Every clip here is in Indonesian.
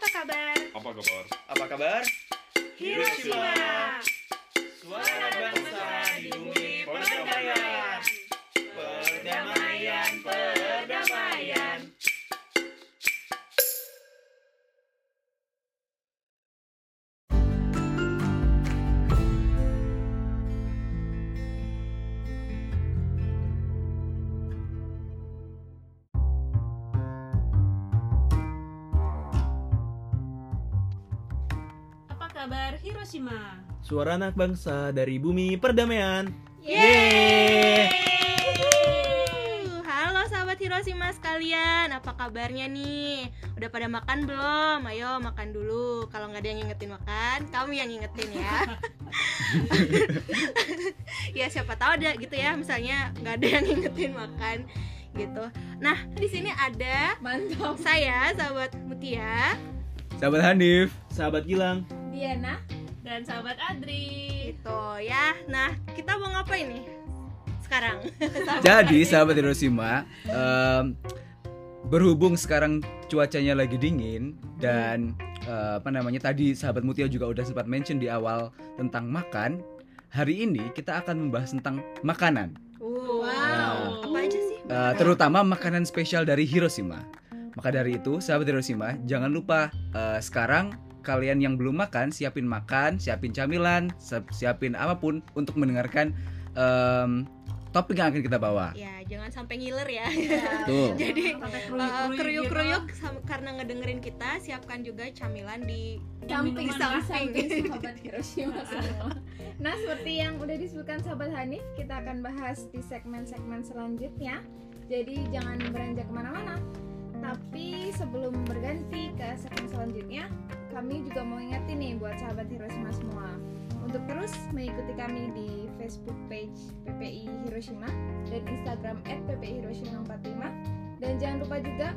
Apa kabar? Apa kabar? Apa kabar? Hiroshima. Suara bangsa Suara anak bangsa dari bumi perdamaian. Yeay! Halo sahabat Hiroshima sekalian, apa kabarnya nih? Udah pada makan belum? Ayo makan dulu. Kalau nggak ada yang ngingetin makan, kamu yang ngingetin ya. ya siapa tahu ada gitu ya, misalnya nggak ada yang ngingetin makan gitu. Nah di sini ada Mantap. saya sahabat Mutia. Sahabat Hanif, sahabat Gilang. Diana. Dan sahabat Adri. Gitu ya. Nah kita mau ngapain nih sekarang? Jadi sahabat Hiroshima, em, berhubung sekarang cuacanya lagi dingin dan eh, apa namanya tadi sahabat Mutia juga udah sempat mention di awal tentang makan. Hari ini kita akan membahas tentang makanan, Wow. Apa aja sih? Eh, terutama makanan spesial dari Hiroshima. Maka dari itu, sahabat Hiroshima, jangan lupa eh, sekarang kalian yang belum makan siapin makan, siapin camilan, siap- siapin apa pun untuk mendengarkan em, topik yang akan kita bawa. Ya jangan sampai ngiler ya. Tuh. Jadi uh, keruyuk-keruyuk keruyuk-keruyuk sam- karena ngedengerin kita siapkan juga camilan di Samping Di samping. sahabat Hiroshima semua. Nah, seperti yang udah disebutkan sahabat Hanif, kita akan bahas di segmen-segmen selanjutnya. Jadi jangan beranjak ke mana-mana. Tapi sebelum berganti ke segmen selanjutnya, kami juga mau ingetin nih buat sahabat Hiroshima semua untuk terus mengikuti kami di Facebook page PPI Hiroshima dan Instagram @ppihiroshima45 dan jangan lupa juga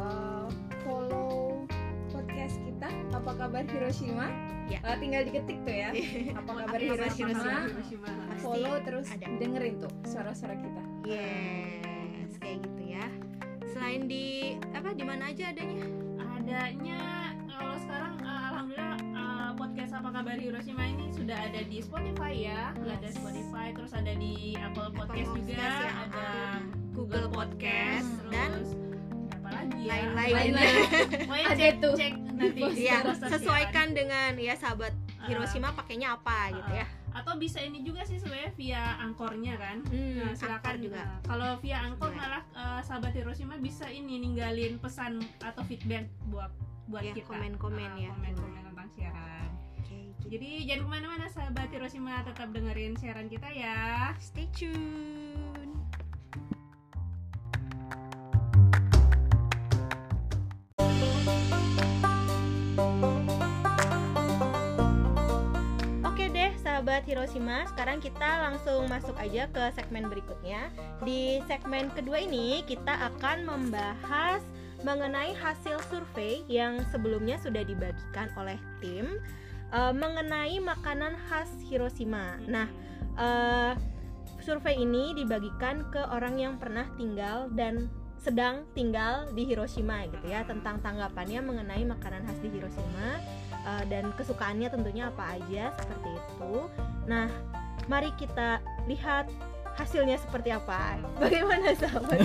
uh, follow podcast kita apa kabar Hiroshima Ya. Uh, tinggal diketik tuh ya apa kabar Hiroshima Hiroshima. Pasti follow terus ada. dengerin tuh suara-suara kita Yes, kayak gitu ya. Selain di apa di mana aja adanya? Adanya kalau sekarang eh, alhamdulillah eh, podcast apa kabar Hiroshima ini sudah ada di Spotify ya. Ada Spotify, terus ada di Apple Podcast juga, Podcast ya. ada Google Podcast terus dan apa lagi ya? lain-lain. Lain-lain. Pokoknya Ada cek, tuh. cek nanti. Ya, sesuaikan dengan ya sahabat siaran. Hiroshima pakainya apa gitu ya. Atau bisa ini juga sih sebenarnya via angkornya kan Hmm, nah silakan juga. Nah, kalau via angkor Boleh. malah eh, sahabat Hiroshima bisa ini ninggalin pesan atau feedback buat buat Ya, kita komen-komen Ah, ya. komen-komen tentang siaran Oke, gitu. jadi jangan ke mana-mana sahabat Hiroshima tetap dengerin siaran kita ya Stay tune. Sahabat Hiroshima, sekarang kita langsung masuk aja ke segmen berikutnya. Di segmen kedua ini kita akan membahas mengenai hasil survei yang sebelumnya sudah dibagikan oleh tim eh, mengenai makanan khas Hiroshima. Nah, eh, survei ini dibagikan ke orang yang pernah tinggal dan sedang tinggal di Hiroshima gitu ya tentang tanggapannya mengenai makanan khas di Hiroshima eh, dan kesukaannya tentunya apa aja seperti itu. Nah, mari kita lihat hasilnya seperti apa. Bagaimana sahabat?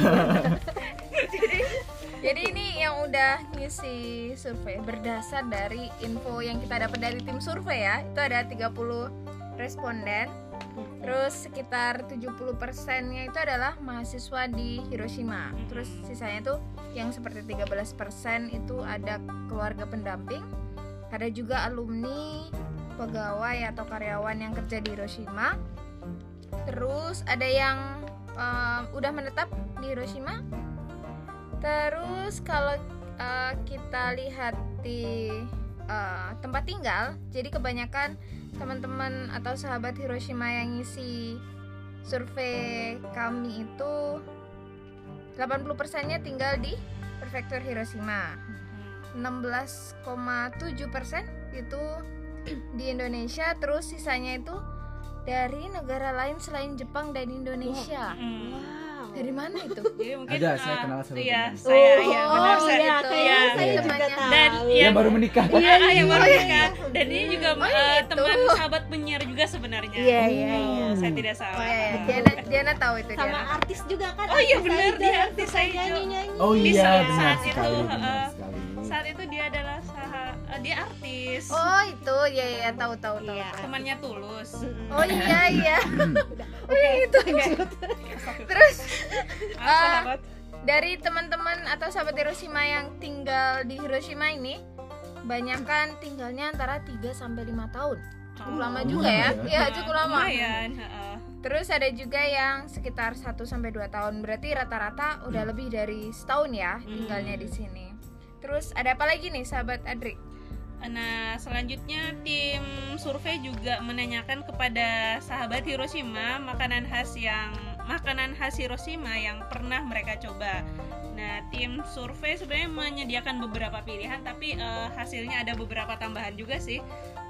Jadi ini yang udah ngisi survei berdasar dari info yang kita dapat dari tim survei ya. Itu ada 30 responden. Terus sekitar 70 persennya itu adalah mahasiswa di Hiroshima. Terus sisanya tuh yang seperti 13 persen itu ada keluarga pendamping. Ada juga alumni, pegawai atau karyawan yang kerja di Hiroshima. Terus ada yang em, udah menetap di Hiroshima Terus kalau uh, kita lihat di uh, tempat tinggal, jadi kebanyakan teman-teman atau sahabat Hiroshima yang ngisi survei kami itu 80%-nya tinggal di prefektur Hiroshima. 16,7% itu di Indonesia, terus sisanya itu dari negara lain selain Jepang dan Indonesia. Hmm. wow. Dari mana itu? Jadi mungkin Ada, saya eh, kenal sama Iya, teman. saya oh, iya oh, benar saya. iya, itu. Iya, saya iya. juga Temannya. tahu. Dan Yang yang baru menikah. Iya, iya, yang baru Oh, iya. nikah. Dan ini juga Oh, eh, itu. teman sahabat penyiar juga sebenarnya. Iya, iya, Oh, iya. Saya tidak salah. Oh iya, Diana, Diana tahu itu sama Diana. artis juga kan Oh iya, benar, dia artis Aijo. nyanyi-nyanyi. Oh iya, benar saat sekali, itu, sekali. Saat itu dia adalah saha, eh, dia artis. Oh itu, ya ya tahu tahu tahu. Iya. Temannya Tulus. Oh iya iya. Oke, itu Terus Ah, Ah. sahabat. dari teman-teman atau sahabat Hiroshima yang tinggal di Hiroshima ini, banyak kan tinggalnya antara 3 sampai 5 tahun. Cukup Oh, lama juga ya. ya. Iya, cukup lama. Lumayan. Terus ada juga yang sekitar 1 sampai 2 tahun. Berarti rata-rata udah lebih dari setahun ya tinggalnya di sini. Terus ada apa lagi nih sahabat Adri? Nah, selanjutnya tim survei juga menanyakan kepada sahabat Hiroshima makanan khas yang makanan khas Hiroshima yang pernah mereka coba. Nah, tim survei sebenarnya menyediakan beberapa pilihan, tapi eh, hasilnya ada beberapa tambahan juga sih.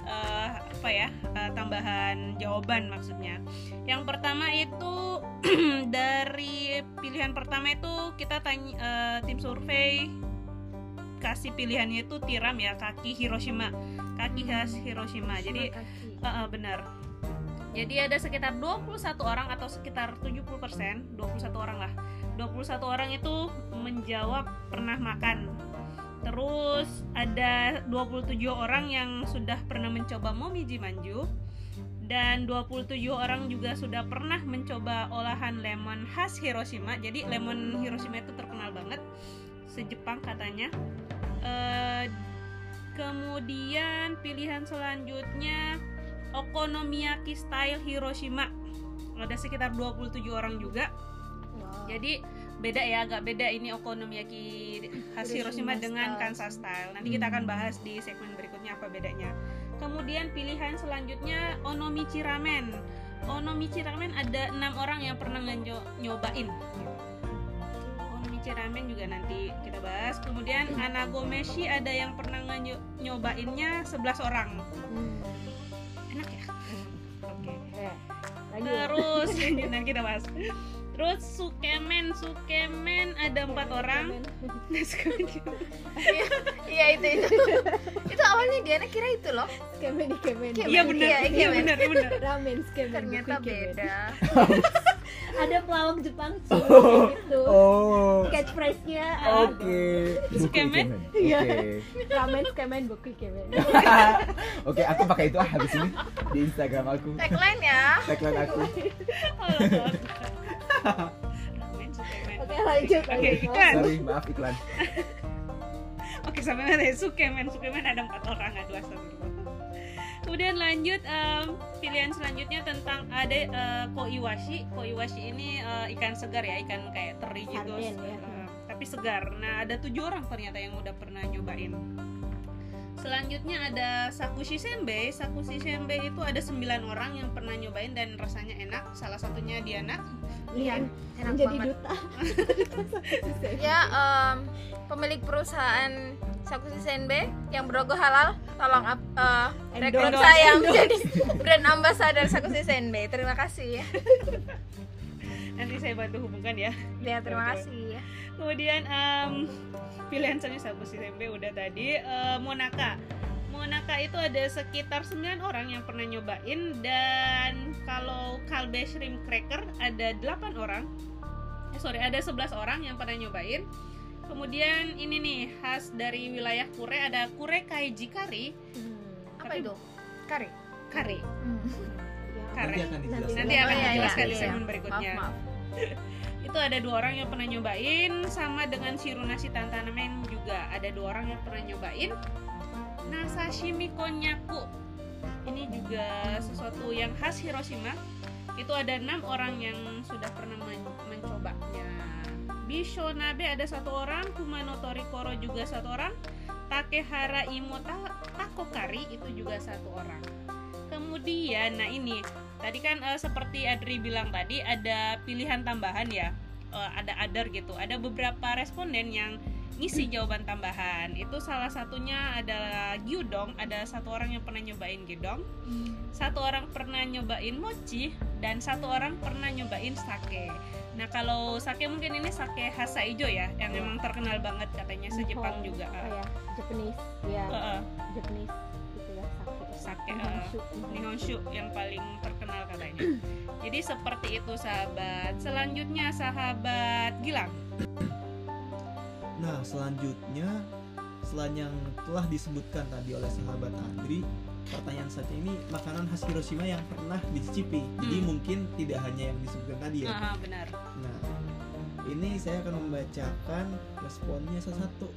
Eh, apa ya? eh, tambahan jawaban maksudnya. Yang pertama itu dari pilihan pertama itu kita tanya eh, tim survei kasih pilihannya itu tiram ya kaki Hiroshima. Kaki khas Hiroshima. Jadi Kaki. eh, eh, benar. Jadi ada sekitar 21 orang atau sekitar 70% 21 orang lah. 21 orang itu menjawab pernah makan. Terus ada 27 orang yang sudah pernah mencoba momiji manju dan 27 orang juga sudah pernah mencoba olahan lemon khas Hiroshima. Jadi lemon Hiroshima itu terkenal banget se-Jepang katanya. Eh, kemudian pilihan selanjutnya okonomiyaki style Hiroshima. Ada sekitar 27 orang juga. Jadi beda ya agak beda ini okonomiyaki khas Hiroshima Hiroshima dengan style. Kansas style. Nanti kita akan bahas di segmen berikutnya apa bedanya. Kemudian pilihan selanjutnya onomichi ramen. Onomichi ramen ada enam orang yang pernah nyobain ramen juga nanti kita bahas kemudian anagomeshi ada yang pernah nyobainnya 11 orang enak ya oke Lanjut. terus nanti kita bahas terus sukemen sukemen ada empat orang Iya itu itu. itu awalnya Diana kira itu loh. Kemen di kemen. Kemen. iya benar Iya, iya benar iya benar Ramen kemen. Ternyata beda. Ada pelawak Jepang cuy gitu. Oh. Catchphrase-nya Oke. Sukemen? Iya. Oke. ramen kemen buku kemen. Oke, aku pakai itu ah habis ini di Instagram aku. Tagline ya. Tagline aku. ramen sukemen Oke lanjut. Oke, lanjut. iklan. Sorry, maaf iklan. Oke sampai nanti Sukemen Sukemen ada empat orang aduh astagfirullah. Kemudian lanjut em, pilihan selanjutnya tentang ada eh, koiwashi. Koiwashi ini eh, ikan segar ya ikan kayak teri gitu. Sarden ya. Tapi segar. Nah ada tujuh orang ternyata yang udah pernah nyobain. Selanjutnya ada sakushi senbei. Sakushi senbei itu ada 9 orang yang pernah nyobain dan rasanya enak. Salah satunya Diana. Iya. Enak Menjadi banget. duta. Ya em, pemilik perusahaan Sakushi Senbei yang berlogo halal tolong eh, rekrut saya menjadi brand ambassador Sakushi Senbei. Terima kasih ya. Nanti saya bantu hubungkan ya. Ya terima kasih ya. kemudian em, pilihan selanjutnya sabu tempe udah tadi Eh, monaka monaka itu ada sekitar 9 orang yang pernah nyobain dan kalau kalbe shrimp cracker ada 8 orang eh, sorry ada 11 orang yang pernah nyobain kemudian ini nih khas dari wilayah kure ada kure kaiji kari Apa Tapi- itu? Kari. kare Hmm. Kare akan dijelaskan. nanti Oh, akan iya, iya, dijelaskan di iya. segmen berikutnya. Maaf, maaf. itu ada dua orang yang pernah nyobain sama dengan shirunasi tantanamen juga ada dua orang yang pernah nyobain. Nah sashimi konyaku. Ini juga sesuatu yang khas Hiroshima. Itu ada enam orang yang sudah pernah men- mencobanya. Bisho Nabe ada satu orang Kumano Torikoro juga satu orang Takehara Imo Ta- Takokari itu juga satu orang kemudian nah ini tadi kan eh, seperti Adri bilang tadi ada pilihan tambahan ya Eh, ada other gitu. Ada beberapa responden yang ngisi jawaban tambahan. Itu salah satunya adalah gyudong ada satu orang yang pernah nyobain gyudong satu orang pernah nyobain mochi dan satu orang pernah nyobain sake. Nah kalau sake mungkin ini sake Hasaijo ya, yang memang terkenal banget katanya se-Jepang Oh, juga. oh ya Japanese. Ya Heeh, Japanese. gitu ya sake sake eh, Nihonshu. Yang paling terkenal katanya. Jadi seperti itu sahabat. Selanjutnya sahabat Gilang. Nah, selanjutnya selain yang telah disebutkan tadi oleh sahabat Andri, pertanyaan saja ini makanan khas Hiroshima yang pernah dicicipi. Jadi Hmm. mungkin tidak hanya yang disebutkan tadi ya. Ah, benar. Nah, ini saya akan membacakan responnya satu-satu.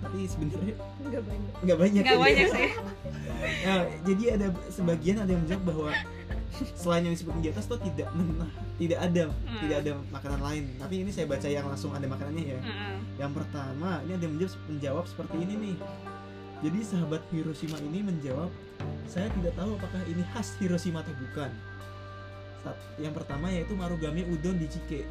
Tapi sebenarnya nggak banyak nggak banyak. Nggak ya. banyak sih. Nah, jadi ada sebagian ada yang menjawab bahwa selain yang disebutkan di atas tuh tidak menah, tidak ada, Hmm. tidak ada makanan lain. Tapi ini saya baca yang langsung ada makanannya ya. Heeh. Yang pertama, ini ada yang menjawab, menjawab seperti ini nih. Jadi sahabat Hiroshima ini menjawab, saya tidak tahu apakah ini khas Hiroshima atau bukan. Yang pertama yaitu marugame udon di Chike.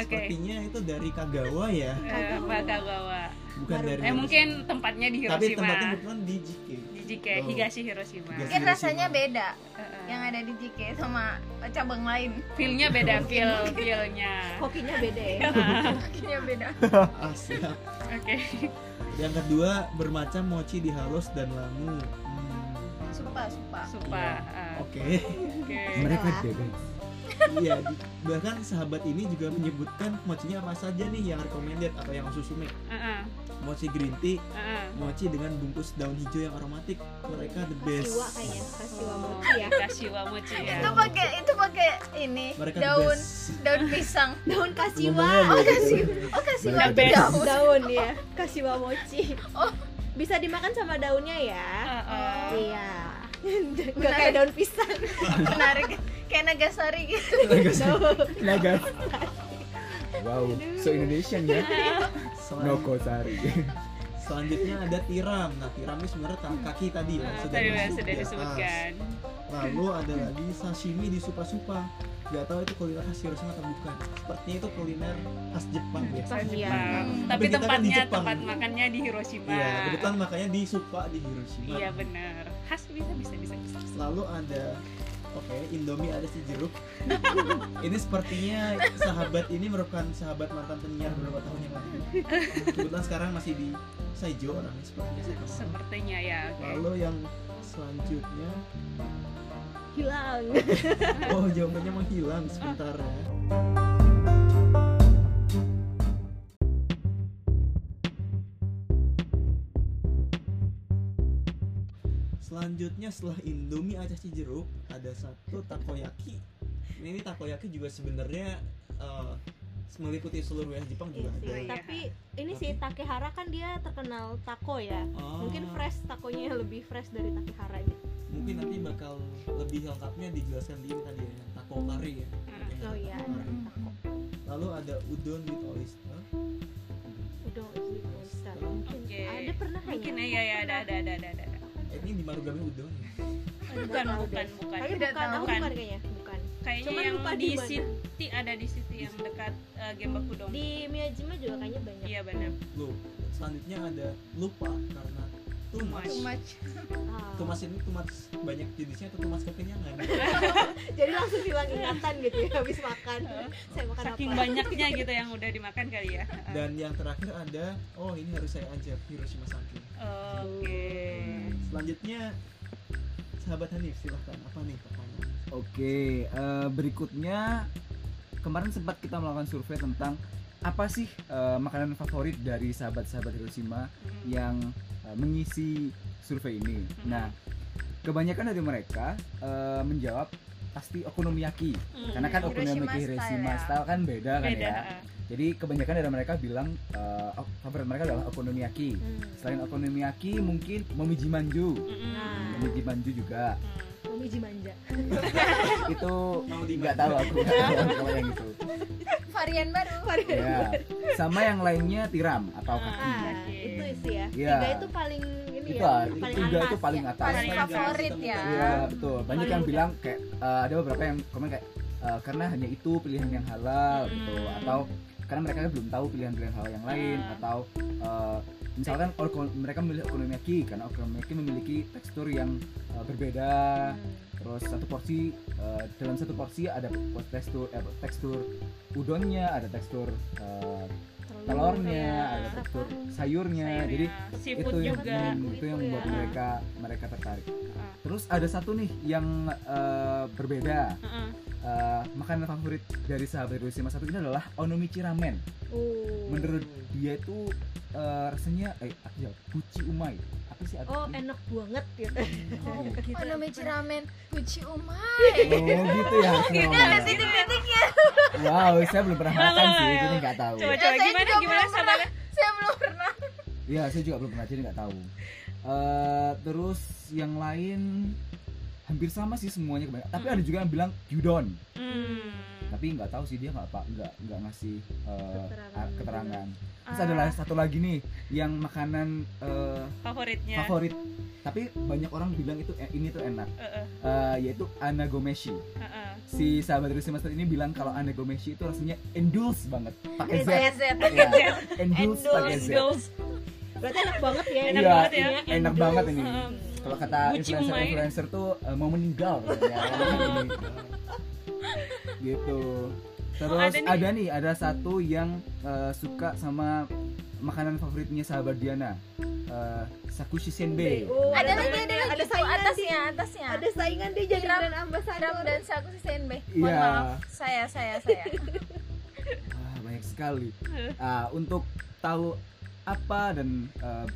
Oke. Sepertinya itu dari Kagawa ya, Eh, Bakagawa. bukan Maru- dari Eh mungkin tempatnya di Tapi Hiroshima. tempatnya kebetulan di Chike. di Jike, Oh. Higashi Hiroshima. Higashi. Mungkin rasanya beda Heeh. yang ada di JK sama cabang lain. Feel-nya beda, feel feel-nya. kokinya beda ya Kayaknya beda. Ah, siap. Oke. Yang kedua bermacam mochi dihalus dan langu. Hmm, Supa, supa. Supa. ah, Oke. Oke. Mereka deh guys. Iya, bahkan sahabat ini juga menyebutkan mochinya apa saja nih yang recommended atau yang susume. Heeh. Mochi green tea, Heeh. mochi dengan bungkus daun hijau yang aromatik. Mereka the best. kasiwa kayaknya kasiwa mochi ya Kashiwa mochi ya. Itu pakai itu pakai ini Mereka daun the best. daun pisang. daun kasiwa Oh kasih, oh best. daun. daun ya kasiwa mochi Oh. bisa dimakan sama daunnya ya Heeh. iya nggak kayak daun pisang Menarik, kayak Nagasari gitu. Naga. Wow, so Indonesian ya. Selan- Nokosari. selanjutnya ada tiram. Nah, tiram ini sebenarnya kaki tadi ya, Nah, sudah tadi sudah di disebutkan. Lalu ada lagi sashimi di supa-supa. Gak tahu itu kuliner khas Hiroshima atau bukan. Sepertinya itu kuliner khas Jepang ya. Jepang. Iya. Tapi Tapi kita kan di tempatnya Jepang. tempat makannya di Hiroshima. Iya, kebetulan makanya di supa di Hiroshima. Iya benar. Khas bisa bisa bisa. bisa. Lalu ada Oke, Indomie ada si jeruk. ini sepertinya sahabat ini merupakan sahabat mantan penyiar beberapa tahun yang lalu. Kebetulan sekarang masih di Saijo orangnya sepertinya saya. Sepertinya ya. Oke. Lalu yang selanjutnya, hilang oh jawabannya menghilang sebentar ya. Selanjutnya setelah Indomie acah jeruk ada satu takoyaki. Ini, ini takoyaki juga sebenarnya eh, meliputi seluruh wilayah Jepang juga Iya ada. sih. tapi ini sih Takehara kan dia terkenal taco ya Oh, mungkin fresh takonya lebih fresh dari Takehara gitu Mungkin nanti bakal lebih lengkapnya dijelaskan di ini tadi ya, taco kari ya. Hmm. oh iya ada taco Lalu ada udon with oyster. udah with oyster mungkin Oke. ada pernah Mungkin kayaknya ya ya ada ada ada ada ada. Eh, ini di Marugame udon. ya? Bukan bukan bukan. Kayaknya Tidak bukan, tahu. Bukan. bukan kayaknya, bukan. Kayaknya Cuman yang lupa di. City ada di City yang dekat uh, Gembakudon. Di Miyajima juga kayaknya banyak. Iya benar. Loh, selanjutnya ada lupa karena tumas. Too much. Ah. Tumas ini tumas banyak jenisnya atau tumas kekenyangan? Jadi langsung hilang ingatan gitu ya habis makan. Saya makan Saking apa? banyaknya gitu yang udah dimakan kali ya. Dan yang terakhir ada, oh ini harus saya ajak Hiroshima Sake. Oke. Selanjutnya sahabat Hanif silahkan apa nih pertanyaan? Oke, eh, berikutnya kemarin sempat kita melakukan survei tentang apa sih eh, makanan favorit dari sahabat-sahabat Hiroshima yang eh, mengisi survei ini. Nah, kebanyakan dari mereka eh, menjawab pasti okonomiyaki. Hmm. Karena kan Hiroshima okonomiyaki style Hiroshima ya. style kan beda, kan Beda. ya. Jadi kebanyakan dari mereka bilang oh, favorit mereka adalah okonomiyaki. Hmm. Selain okonomiyaki mungkin momiji manju. Nah. Momiji manju juga. Hmm. Momiji manja. itu Mau di nggak tahu aku nggak tahu yang itu. Varian baru. Ya. Sama yang lainnya tiram atau Ah. kaki. Ah, itu sih ya. Iya. Tiga itu paling ini Itu ya. ah, paling tiga atas itu paling ya. atas. Paling favorit ya. Iya betul. Banyak Paling yang bilang kayak eh, ada beberapa yang komen kayak eh, karena hanya itu pilihan yang halal gitu Hmm. atau karena mereka belum tahu pilihan-pilihan halal yang lain Hmm. atau eh, misalkan mereka memilih okonomiyaki karena okonomiyaki memiliki tekstur yang eh, berbeda Hmm. Terus satu porsi eh, dalam satu porsi ada tekstur eh, tekstur udonnya ada tekstur eh, telurnya ada tekstur sayurnya, jadi Sayurnya, itu seafood yang juga hmm, itu yang membuat ya. mereka mereka tertarik Heeh. terus ada satu nih yang eh, berbeda Heeh. Eh, makanan favorit dari sahabat Hiroshima satu ini adalah onomichi ramen Oh. menurut dia itu eh, rasanya eh apa ya buci umai apa sih Oh, artinya? enak banget gitu. Oh, Gitu. onomichi ramen Gucci umai. Oh gitu ya. Gitu Kenapa? ada titik-titiknya. Wow, saya belum pernah makan sih, jadi nggak tahu. coba Ya, coba gimana gimana sabar Saya belum pernah. Iya, saya juga belum pernah jadi nggak tahu. Eh, terus yang lain hampir sama sih semuanya kebanyakan. Tapi ada juga yang bilang gyudon. hmm. Tapi nggak tahu sih dia nggak apa nggak nggak ngasih eh, Keterangan. ah, keterangan. Terus Ah, ada lagi satu lagi nih yang makanan eh, favoritnya favorit. Tapi banyak orang bilang itu eh, ini tuh enak. Heeh, Eh, yaitu anagomeshi. heeh. Si sahabat Rusi Master ini bilang kalau anagomeshi itu rasanya endulse banget. Pakai Z. Z. Iya, endulse pakai Z. Endulse. Berarti enak banget ya. Enak Iya, banget ya. ini enak banget ini. Heeh. Kalau kata Gucci influencer umai. influencer tuh eh, mau meninggal. Ini. gitu. Terus Oh, ada nih. ada nih, ada satu yang eh, suka sama makanan favoritnya sahabat Diana. Eh, sakushi senbei. Oh, Ada lagi temennya, ada lagi ada saingan atasnya atasnya. Ada saingan dia jadi brand ambassador. Ram dan Saku Senbei. Mohon Iya. maaf. Saya saya saya. Wah, banyak sekali. Ah, untuk tahu apa dan eh,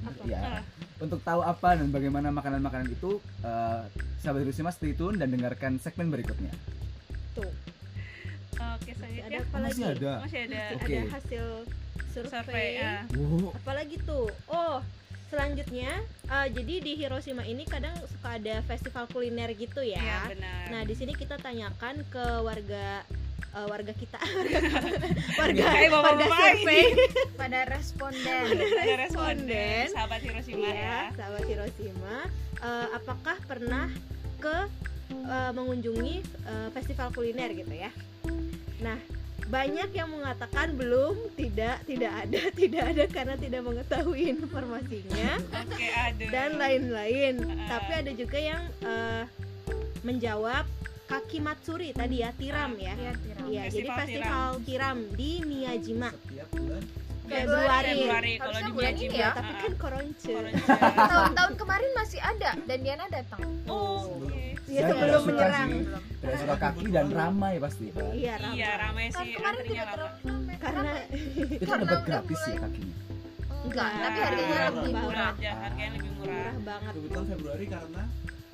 Apa? ya, Ah. Untuk tahu apa dan bagaimana makanan-makanan itu, eh, sahabat Hiroshima stay tune dan dengarkan segmen berikutnya. Tuh, Oke, ada selanjutnya apa Masih lagi? ada. masih ada Oke. Ada hasil survei. survei ah. Wow. Apalagi tuh? Oh, selanjutnya eh, jadi di Hiroshima ini kadang suka ada festival kuliner gitu ya. Benar. Nah, di sini kita tanyakan ke warga eh, warga kita warga Eh, bapak-bapak warga ini. survei Pada responden. ada responden responden. sahabat Hiroshima Iya, ya. sahabat Hiroshima eh, apakah pernah ke eh, mengunjungi eh, festival kuliner gitu ya nah banyak yang mengatakan belum tidak tidak ada tidak ada karena tidak mengetahui informasinya. Oke, ada. dan lain-lain. Tapi ada juga yang eh, menjawab kaki matsuri tadi ya tiram ya. Iya, tiram. Iya, jadi Festival festival tiram di Miyajima. Setiap bulan Februari. Februari kalau di bulan ini ya. tapi kan koronce Tahun-tahun kemarin masih ada dan Diana datang. Oh. Iya, Saya sebelum tidak suka menyerang. Tidak suka kaki dan ramai pasti kan. iya ramai. Iya, ramai Tahun sih kemarin tidak lama. terlalu ramai. karena Itu Karena dapat gratis mulai- sih kakinya. Enggak, tapi Murah. harganya lebih murah harganya lebih murah. murah banget kebetulan Februari karena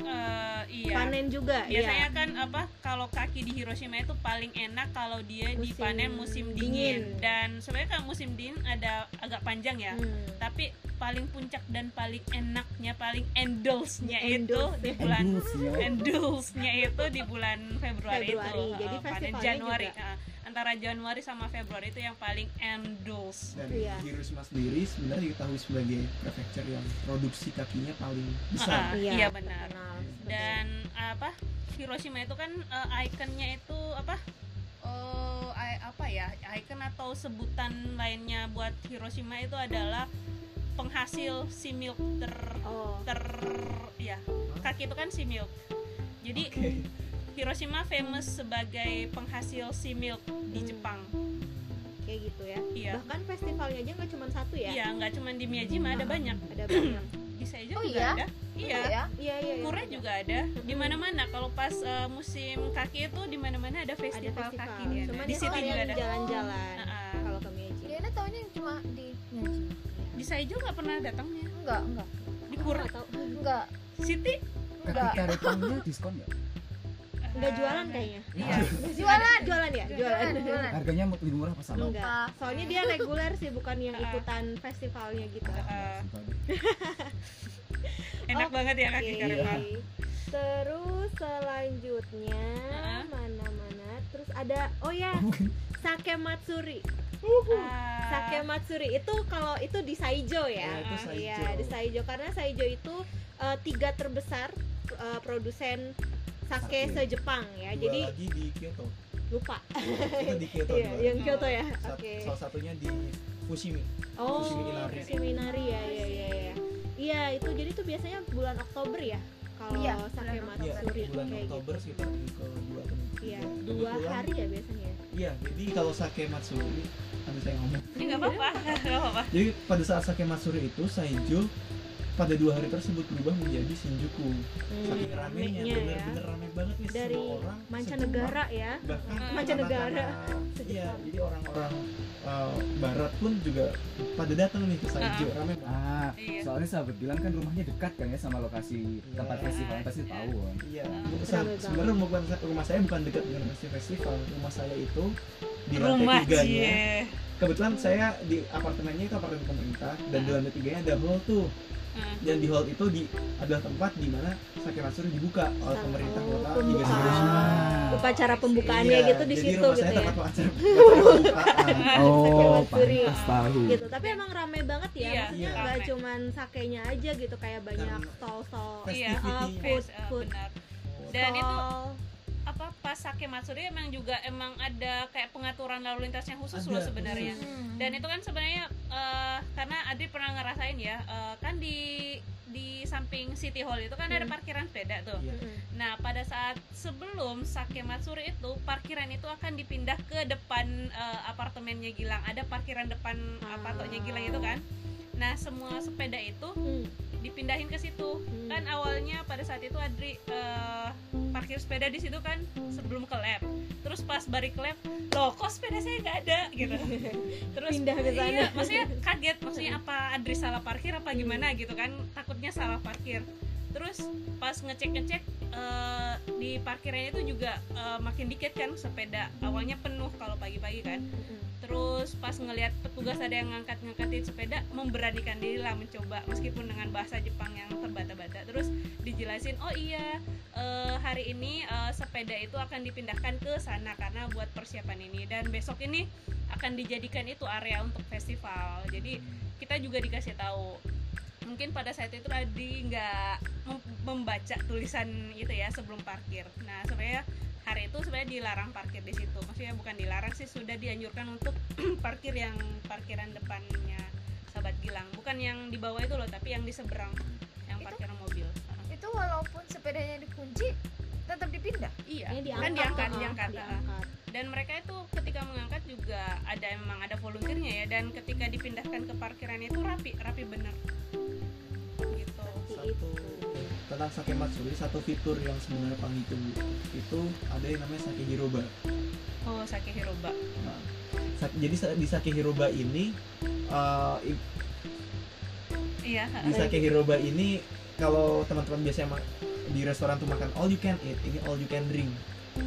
Eh, iya. panen juga Biasanya iya kan apa kalau kaki di Hiroshima itu paling enak kalau dia Musim dipanen musim dingin. dingin. Dan sebenarnya kan musim dingin ada agak panjang ya. Hmm. Tapi paling puncak dan paling enaknya, paling endulse-nya itu di bulan Endulse ya. endulse-nya itu di bulan Februari, Februari. itu. Jadi Eh, panen Januari. juga. eh, antara Januari sama Februari itu yang paling endulse. dan Iya. Hiroshima sendiri sebenarnya diketahui sebagai prefecture yang produksi kakinya paling besar. Ah, Iya, iya benar. Dan apa? Hiroshima itu kan eh, ikonnya itu apa? Oh, i- apa ya? Icon atau sebutan lainnya buat Hiroshima itu adalah penghasil sea milk ter oh ter ya kaki itu kan sea milk. Jadi Oke. Hiroshima famous sebagai penghasil sea milk di Hmm. Jepang. kayak gitu ya Iya. bahkan festivalnya aja nggak cuma satu ya Iya, nggak cuma di Miyajima ada banyak. ada banyak Di Seijo Oh, juga iya? ada. Iya. ya. iya iya iya. Kure juga ada. Di mana-mana kalau pas eh, musim kaki itu di mana-mana ada ada festival, festival kaki dia. cuma Di sini juga ada. jalan-jalan Ah, ah. kalau ke Meiji Diana tahunya cuma di Miyajima. Di Seijo nggak pernah datangnya. Enggak, enggak. Di Kure. Enggak. City Kaki Enggak. karetangnya diskon ya? Nggak jualan kayaknya Iya. jualan jualan ya jualan Jualan, jualan. Harganya lebih murah apa sama? enggak soalnya dia reguler sih bukan yang ikutan festivalnya gitu deh. enak Oke. banget ya kaki karetang. terus selanjutnya Ah. mana-mana terus ada oh ya sake matsuri Ah, Sake Matsuri itu kalau itu di Saijo ya. Ya, itu Saijo. Iya, di Saijo karena Saijo itu eh, tiga terbesar eh, produsen sake Sake. se-Jepang ya. Dua Jadi lagi di Kyoto. lupa. Itu di Kyoto. Iya, dua. yang Kyoto ya. Oke. Salah satunya di Fushimi. Oh, Fushimi Inari. Fushimi Inari ya, ya, ya, ya. Iya, itu jadi tuh biasanya bulan Oktober ya. kalau Iya, sake bulan Iya, matsuri bulan kayak Oktober gitu. sekitar di kedua atau Iya, dua hari ya biasanya. Iya, jadi kalau sake matsuri, aduh saya ngomong. Ini nggak apa-apa, nggak apa-apa. Jadi pada saat sake matsuri itu Saijo pada dua hari tersebut berubah menjadi Shinjuku. Saking Hmm, ramenya, ramenya ya. bener-bener rame banget nih Dari semua orang. mancanegara ya. bahkan Hmm. Mancanegara. Iya, jadi orang-orang uh, barat pun juga pada datang nih ke Saijo, rame banget. Ah, Iya. soalnya sahabat bilang kan rumahnya dekat kan ya sama lokasi tempat Iya. festival pasti tahu kan. Iya, Sa- rame sebenarnya bukan rumah saya bukan dekat dengan lokasi festival. Rumah saya itu di lantai Rumah tiganya. cie. Kebetulan saya di apartemennya itu apartemen pemerintah dan di lantai tiganya ada hall tuh. Hmm. Dan di hall itu di adalah tempat di mana Sake Matsuri dibuka oleh Oh, pemerintah kota pembukaan. Hiroshima. Upacara pembukaannya Iya, gitu di jadi situ rumah gitu saya ya. tempat acara pembukaan. Oh, pantas tahu. gitu tapi emang rame banget ya Iya, maksudnya iya. nggak Rame. cuman sakenya aja gitu kayak banyak Dan stall-stall Iya, uh, food food benar. Dan itu stall. Apa pas sake matsuri emang juga emang ada kayak pengaturan lalu lintasnya khusus Ada, loh sebenarnya. khusus. Dan itu kan sebenarnya eh, karena Adri pernah ngerasain ya, eh, kan di di samping City Hall itu kan ada Hmm. parkiran sepeda tuh. Iya. Mm-mm. Nah, pada saat sebelum Sake Matsuri itu parkiran itu akan dipindah ke depan eh, apartemennya Gilang. Ada parkiran depan Ah. apartemennya Gilang itu kan. Nah, semua sepeda itu Hmm, dipindahin ke situ. hmm. Kan awalnya pada saat itu Adri eh, parkir sepeda di situ kan sebelum ke lab. Terus pas balik ke lab, loh kok sepeda saya nggak ada gitu. Terus Pindah ke sana. Iya, maksudnya kaget, maksudnya apa Adri salah parkir apa gimana gitu kan? Takutnya salah parkir. Terus pas ngecek-ngecek eh, di parkirannya itu juga eh, makin dikit kan sepeda. Awalnya penuh kalau pagi-pagi kan. Terus pas ngelihat petugas ada yang ngangkat-ngangkatin sepeda, memberanikan diri lah mencoba meskipun dengan bahasa Jepang yang terbata-bata. Terus dijelasin, oh iya eh, hari ini eh, sepeda itu akan dipindahkan ke sana karena buat persiapan ini dan besok ini akan dijadikan itu area untuk festival. Jadi kita juga dikasih tahu mungkin pada saat itu tadi nggak mem- membaca tulisan itu ya sebelum parkir. Nah sebenarnya hari itu sebenarnya dilarang parkir di situ. Maksudnya bukan dilarang sih sudah dianjurkan untuk parkir yang parkiran depannya sahabat Gilang, bukan yang di bawah itu loh, tapi yang di seberang yang Itu- parkiran mobil. itu walaupun sepedanya dikunci tetap dipindah Iya, Ini kan diangkat, uh, diangkat. ah. diangkat. Dan mereka itu ketika mengangkat juga ada memang ada volunteernya ya, dan ketika dipindahkan ke parkiran itu rapi, rapi bener. Gitu. Seperti satu tentang sake matsuri satu fitur yang sebenarnya paling ditunggu itu ada yang namanya sake hiroba Oh, Sake Hiroba. Nah, sa- jadi di sake hiroba ini uh, i- Iya. di sake hiroba ini kalau teman-teman biasanya di restoran tuh makan all you can eat ini all you can drink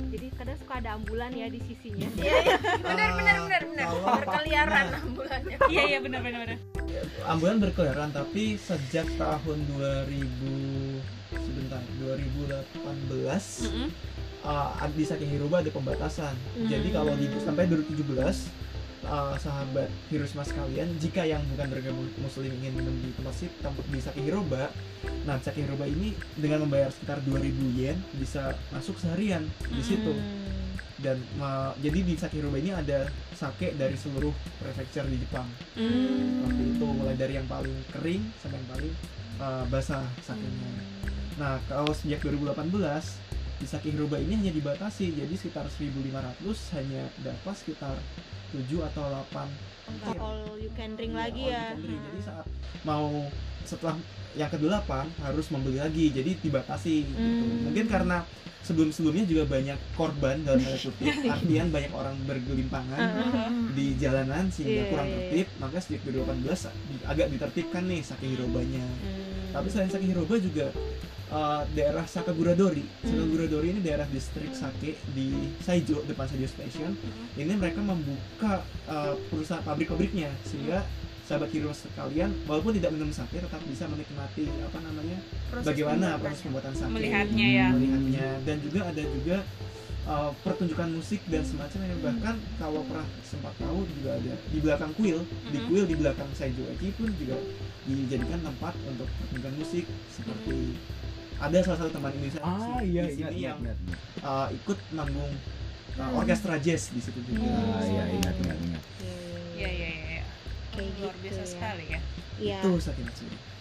jadi kadang suka ada ambulan ya di sisinya iya iya benar benar Ah, benar benar berkeliaran nah. ambulannya Iya, iya benar benar benar. ambulan berkeliaran tapi sejak tahun 2000 sebentar 2018 Mm-mm. uh, di Sake Hiroba ada pembatasan. Hmm. Jadi kalau di sampai 2017 uh, sahabat Hiroshima sekalian, jika yang bukan bergabung muslim ingin minum di tempat sit tempat di Sake Hiroba, nah Sake Hiroba ini dengan membayar sekitar 2000 yen bisa masuk seharian di situ. Hmm. Dan uh, jadi di Sake Hiroba ini ada sake dari seluruh prefecture di Jepang. Hmm. Seperti itu mulai dari yang paling kering sampai yang paling uh, basah sakenya. Nah, kalau sejak 2018 di Hiroba ini hanya dibatasi, jadi sekitar 1.500 hanya dapat sekitar 7 atau 8 Nggak all you can drink lagi all ya you can drink. Jadi saat mau setelah yang ke-8 harus membeli lagi, jadi dibatasi gitu. Hmm. Mungkin karena sebelum-sebelumnya juga banyak korban dalam tanda kutip, artian banyak orang bergelimpangan di jalanan Iya, sehingga kurang iya, iya. tertib, maka sejak 2018 di- agak ditertibkan nih Sake Hirobanya. Hmm. Tapi selain Sake Hiroba juga uh, daerah Sakaguradori. Hmm. Sakaguradori ini daerah distrik sake di Saijo depan Saijo Station. Ini mereka membuka uh, perusahaan pabrik-pabriknya sehingga sahabat hero sekalian walaupun tidak minum sake tetap bisa menikmati apa namanya Proses bagaimana proses pembuatan sake Melihatnya ya. melihatnya dan juga ada juga uh, pertunjukan musik dan semacamnya bahkan kalau pernah sempat tahu juga ada di belakang kuil di Mhm. kuil di belakang Saijo Eki pun juga dijadikan tempat untuk pertunjukan musik seperti ada salah satu teman Indonesia Ah di iya sini ingat ingat yang ingat. ingat. uh, ikut manggung uh, Hmm. orkestra jazz di situ juga Ah iya ingat ingat ingat. Iya, iya, iya. iya. Kayak Luar gitu biasa ya. sekali ya. Iya. itu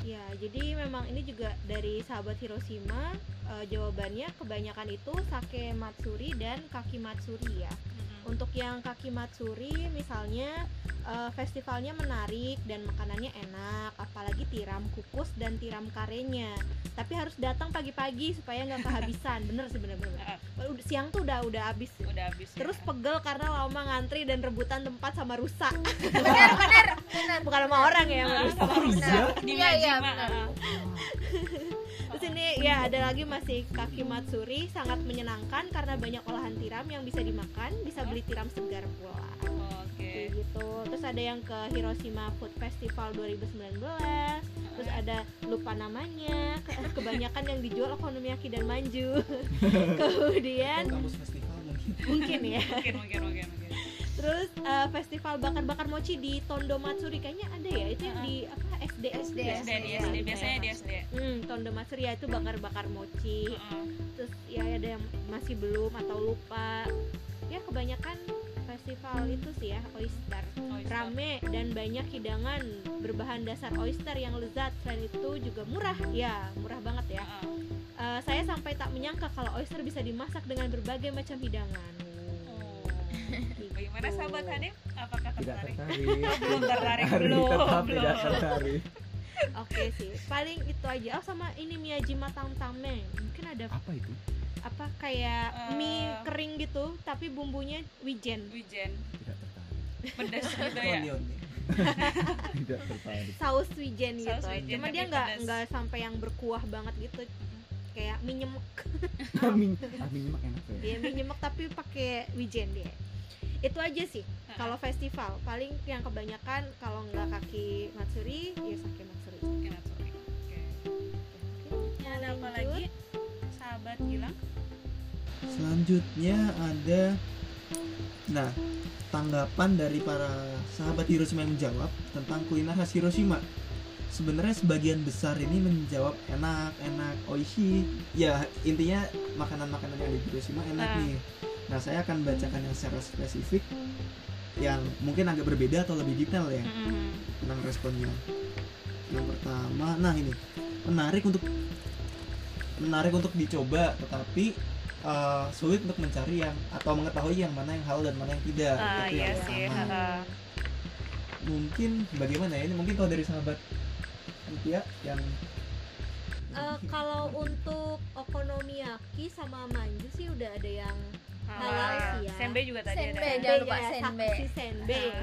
Ya, jadi memang ini juga dari sahabat Hiroshima eh, jawabannya kebanyakan itu sake matsuri dan kaki matsuri ya. Untuk yang kaki matsuri misalnya eh, festivalnya menarik dan makanannya enak, apalagi tiram kukus dan tiram karenya. Tapi harus datang pagi-pagi supaya nggak kehabisan. Bener sih bener-bener. Udah- Siang tuh udah udah habis. udah habis ya. Terus pegel karena lama ngantri dan rebutan tempat sama rusak. benar benar benar Bukan sama orang ya, sama rusak. iya di Iya, iya, benar. ah. Terus ini ya ada lagi masih kaki matsuri sangat menyenangkan karena banyak olahan tiram yang bisa dimakan, bisa beli tiram segar pula. oke Kayak gitu. Terus ada yang ke Hiroshima Food Festival 2019. Terus ada lupa namanya, ke- kebanyakan yang dijual okonomiyaki dan manju. Kemudian Kalau kampus festival mungkin mungkin ya. mungkin mungkin mungkin mungkin Terus eh, festival bakar-bakar mochi di Tondo Matsuri kayaknya ada ya. Itu yang di apa SD SD, ya? SD di SD biasanya di SD Hmm, Tondo Matsuri ya itu bakar-bakar mochi. Terus ya ada yang masih belum atau lupa ya kebanyakan festival itu sih ya oyster Oyster. rame dan banyak hidangan berbahan dasar oyster yang lezat selain itu juga murah ya murah banget ya. Eh, saya sampai tak menyangka kalau oyster bisa dimasak dengan berbagai macam hidangan. Bagaimana sahabat Hanif? Apakah tidak tertarik? tertarik. Belum tertarik, Hari belum, tetap belum. tidak tertarik. Oke sih paling itu aja. Oh sama ini miyajima tamtame mungkin ada apa itu? Apa kayak Eh. mie kering gitu tapi bumbunya wijen. Wijen. Tidak tertarik. Pedas gitu ya? Tidak tertarik. Saus wijen Saus gitu. wijen, cuma dia nggak nggak sampai yang berkuah banget gitu. Kayak mie nyemek. Amin, amin mak enak ya. dia mie nyemek tapi pakai wijen dia itu aja sih kalau festival paling yang kebanyakan kalau nggak kaki matsuri ya sake matsuri Oke, Natsuri. Oke. Ini ada apa lagi? Sahabat Gilang? Selanjutnya ada Nah, tanggapan dari para sahabat Hiroshima yang menjawab tentang kuliner khas Hiroshima. Sebenarnya sebagian besar ini menjawab enak, enak, oishi. Ya, intinya makanan-makanan yang di Hiroshima enak Ah. nih. Nah, saya akan bacakan yang secara spesifik yang mungkin agak berbeda atau lebih detail ya tentang responnya. Yang pertama, nah ini menarik untuk menarik untuk dicoba, tetapi uh, sulit untuk mencari yang atau mengetahui yang mana yang halal dan mana yang tidak. Ah, Itu iya yang sih. pertama. heeh. Mungkin bagaimana ya? Ini mungkin kalau dari sahabat Antia yang Eh, kalau untuk okonomiyaki sama manju sih udah ada yang Halal sih ya. Senbei juga tadi Senbei, ada. jangan lupa ya, saksi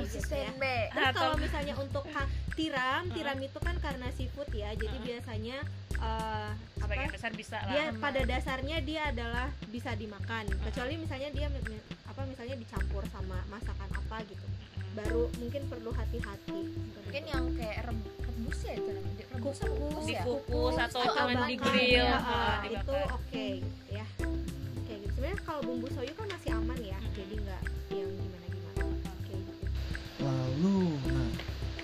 gitu ya. senbe Terus Atau- kalau misalnya untuk tiram, tiram itu kan karena seafood ya, jadi biasanya eh, apa, besar bisa lah. dia pada dasarnya dia adalah bisa dimakan. Kecuali misalnya dia apa misalnya dicampur sama masakan apa gitu, baru mungkin perlu hati-hati. mungkin yang kayak reb- rebus ya itu namanya rebus kukus ya Dikukus atau bakar. di grill. Ya, ah, itu oke. Sebenarnya kalau bumbu soyu kan masih aman ya, jadi nggak yang gimana-gimana. Kayak gitu. lalu nah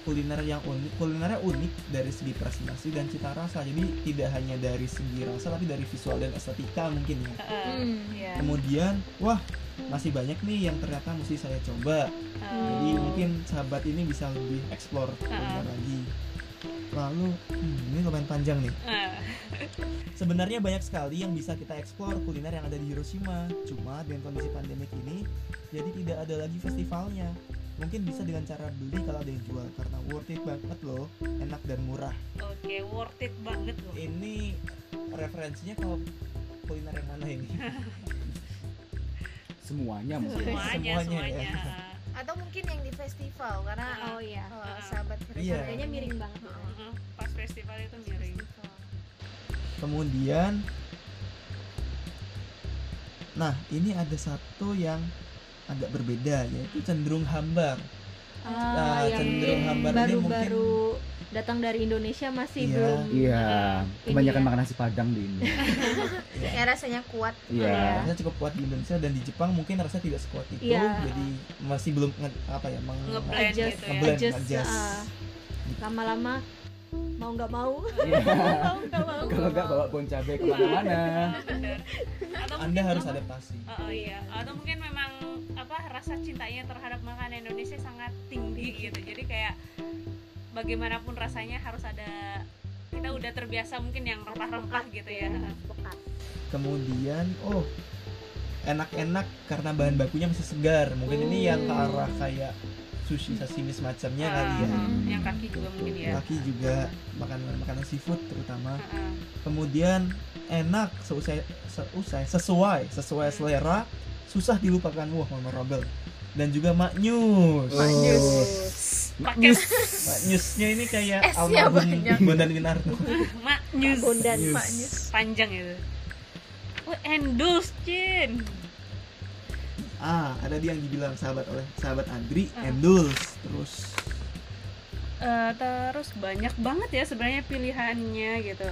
kuliner yang unik kulinernya unik dari segi presentasi dan cita rasa jadi tidak hanya dari segi rasa tapi dari visual dan estetika mungkin ya. Hmm. Iya. kemudian wah masih banyak nih yang ternyata mesti saya coba jadi Oh. mungkin sahabat ini bisa lebih explore kuliner lagi lalu hmm, ini lumayan panjang nih sebenarnya banyak sekali yang bisa kita explore kuliner yang ada di Hiroshima cuma dengan kondisi pandemik ini jadi tidak ada lagi festivalnya mungkin bisa dengan cara beli kalau ada yang jual karena worth it banget loh enak dan murah Oke, worth it banget loh. ini referensinya kalau kuliner yang mana ini Semuanya mungkin. Semuanya, Semuanya, semuanya. ya. atau mungkin yang di festival karena Oh iya. kalau Ah. sahabat Iya. Harganya miring banget. Heeh. Heeh, Pas festival itu miring. Kemudian nah ini ada satu yang agak berbeda yaitu cenderung hambar Nah, yang cenderung hambar ini baru-baru datang dari Indonesia masih Iya. belum Iya, kebanyakan ya. makan nasi padang di ini. ya rasanya kuat Iya. rasanya cukup kuat di Indonesia dan di Jepang mungkin rasanya tidak sekuat itu Iya. jadi masih belum nge- apa ya meng Ngeblend gitu ya. ngeblend, adjust, adjust. ah. lama-lama mau nggak mau Iya. mau nggak mau Kalau nggak bawa bon cabai ke mana-mana. Anda harus apa? adaptasi Oh, oh iya, atau mungkin memang apa rasa cintanya terhadap makanan Indonesia sangat tinggi gitu. Jadi kayak bagaimanapun rasanya harus ada kita udah terbiasa mungkin yang rempah-rempah gitu ya Pekat. kemudian oh enak-enak karena bahan bakunya masih segar mungkin ini yang ke arah kayak sushi sashimi semacamnya kali ya. Ah, yang kaki juga mungkin ya. Kaki juga makanan makanan seafood terutama. Ah, ah. kemudian enak seusai seusai sesuai sesuai selera susah dilupakan. Wah memorable dan juga maknyus pakai maknyusnya ini kayak almarhum. Bondan Winarno mak news Bondan. Maknyus. panjang itu. Oh endus Cin ah ada dia yang dibilang sahabat oleh sahabat Andri Ah. Endulz terus Eh, terus banyak banget ya sebenarnya pilihannya gitu.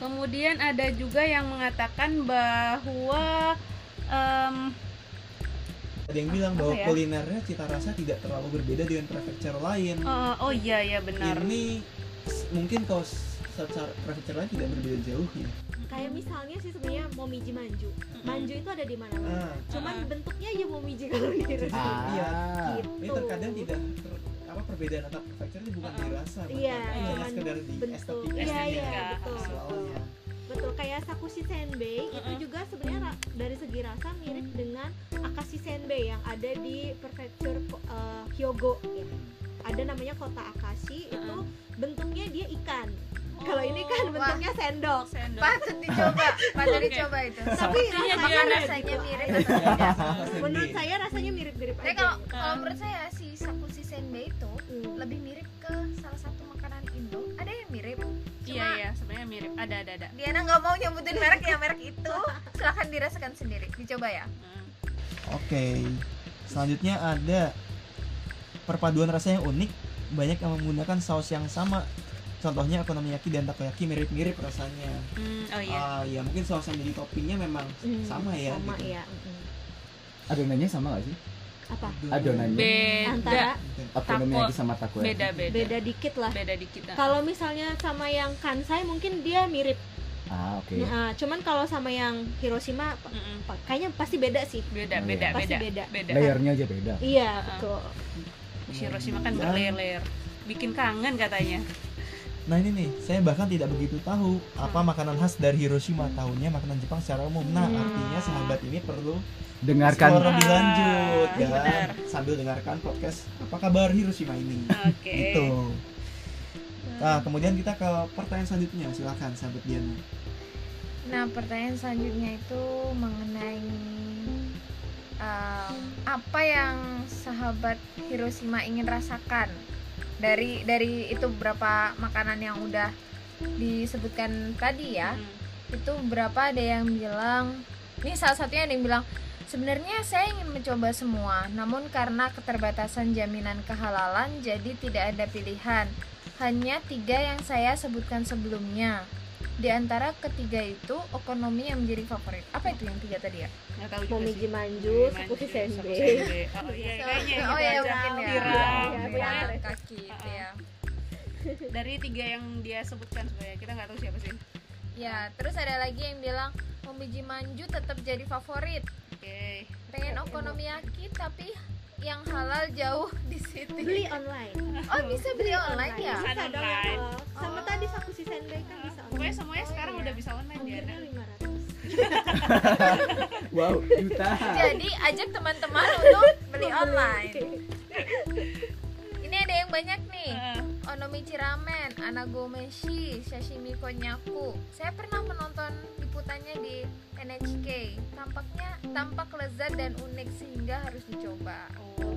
Kemudian ada juga yang mengatakan bahwa em, ada yang bilang bahwa ya? kulinernya cita rasa tidak terlalu berbeda dengan prefecture lain eh, oh iya ya benar. ini mungkin kalau secara prefecture lain tidak berbeda jauh ya kayak misalnya sih sebenarnya momiji manju manju itu ada di mana Ah. cuman Ah. bentuknya ya momiji kalau di Jadi, iya gitu ini terkadang tidak ter- apa perbedaan antar prefecture ini bukan Ah. dirasa Iya, cuman sekedar di bentuk. estetika Iya, iya, betul. visualnya. betul kayak sakushi senbei itu Mm-mm. juga sebenarnya ra- dari segi rasa mirip dengan akashi senbei yang ada di prefecture uh, Hyogo ya ada namanya kota Akashi itu Mm-mm. bentuknya dia ikan kalau ini kan Wah. bentuknya sendok Sendok. patut dicoba patut Oke. dicoba itu tapi rasanya dia rasanya gitu. mirip Iya, menurut saya rasanya mirip-mirip aja kalau kalau menurut saya si sakushi senbei itu Hmm. lebih mirip ke salah satu makanan Indo. Ada yang mirip. Iya iya sebenarnya mirip. Ada ada ada. Diana nggak mau nyebutin merek ya merek itu. Silahkan dirasakan sendiri. Dicoba ya. Hmm. Oke, selanjutnya ada perpaduan rasa yang unik, banyak yang menggunakan saus yang sama. Contohnya okonomiyaki dan takoyaki mirip-mirip rasanya. Hmm, oh iya. Ah, ya mungkin saus yang jadi toppingnya memang Hmm, sama ya. sama gitu. ya mm-mm. Adonannya sama gak sih? apa Adonannya Beda. antara Okonomiyaki sama takoyaki. Beda beda. beda dikit lah Beda dikit. ah. kalau misalnya sama yang kansai mungkin dia mirip Ah, oke. Nah, cuman kalau sama yang Hiroshima Mm-mm. pa- kayaknya pasti beda sih Beda Oh, beda iya. Pasti beda. beda. Beda. Layernya aja beda. iya Ah. betul Hiroshima kan Dan- berlayer. Bikin kangen katanya. Nah ini nih, saya bahkan tidak begitu tahu apa makanan khas dari Hiroshima. Tahunya makanan Jepang secara umum. Nah, Hmm. artinya sahabat ini perlu Dengarkan lebih lanjut Ah, ya benar. sambil dengarkan podcast apa kabar Hiroshima ini. Oke. Gitu. Nah, kemudian kita ke pertanyaan selanjutnya. Silakan sahabat Diana. Nah pertanyaan selanjutnya itu mengenai um, apa yang sahabat Hiroshima ingin rasakan dari dari itu beberapa makanan yang udah disebutkan tadi ya. Hmm. itu berapa ada yang bilang ini salah satunya ada yang bilang sebenarnya saya ingin mencoba semua namun karena keterbatasan jaminan kehalalan jadi tidak ada pilihan hanya tiga yang saya sebutkan sebelumnya di antara ketiga itu ekonomi yang menjadi favorit apa itu yang tiga tadi ya Nggak tahu juga momiji sih. manju sakushi senbei senbei. Oh iya kayaknya oh gitu ya aja. mungkin ya Viral. Iya, Pokoknya viral. kaki itu ya Dari tiga yang dia sebutkan sebenarnya kita nggak tahu siapa sih. ya terus ada lagi yang bilang Momiji Manju tetap jadi favorit Oke. pengen okonomiyaki tapi yang halal jauh di situ beli online Oh bisa beli online ya? Bisa bisa dong online. ya sama Oh. tadi sakushi senbei kan bisa Pokoknya online semuanya Oh, sekarang iya. udah bisa online ya. ongkirnya lima ratus Wow, juta. Jadi ajak teman-teman untuk beli online. Ada yang banyak nih. Onomichi ramen, anagomeshi, sashimi konnyaku. Saya pernah menonton liputannya di NHK. Tampaknya tampak lezat dan unik sehingga harus dicoba. Oh.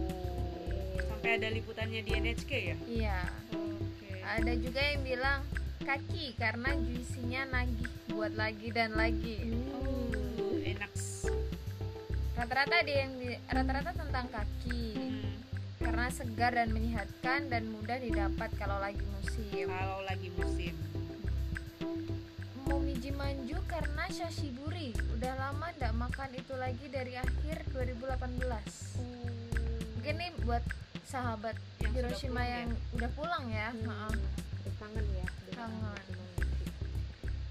Sampai ada liputannya di NHK ya. Iya. Oke. Ada juga yang bilang kaki karena juicy-nya nagih buat lagi dan lagi. Oh, enak. Rata-rata ada yang di- rata-rata tentang kaki. Hmm. Karena segar dan menyehatkan dan mudah didapat kalau lagi musim. Kalau lagi musim. Momiji Manju karena shashiburi. Udah lama ndak makan itu lagi dari akhir 2018. Mungkin nih buat sahabat Yang sudah Hiroshima pulang yang udah pulang ya. Hmm. Maaf. kangen ya Kangen.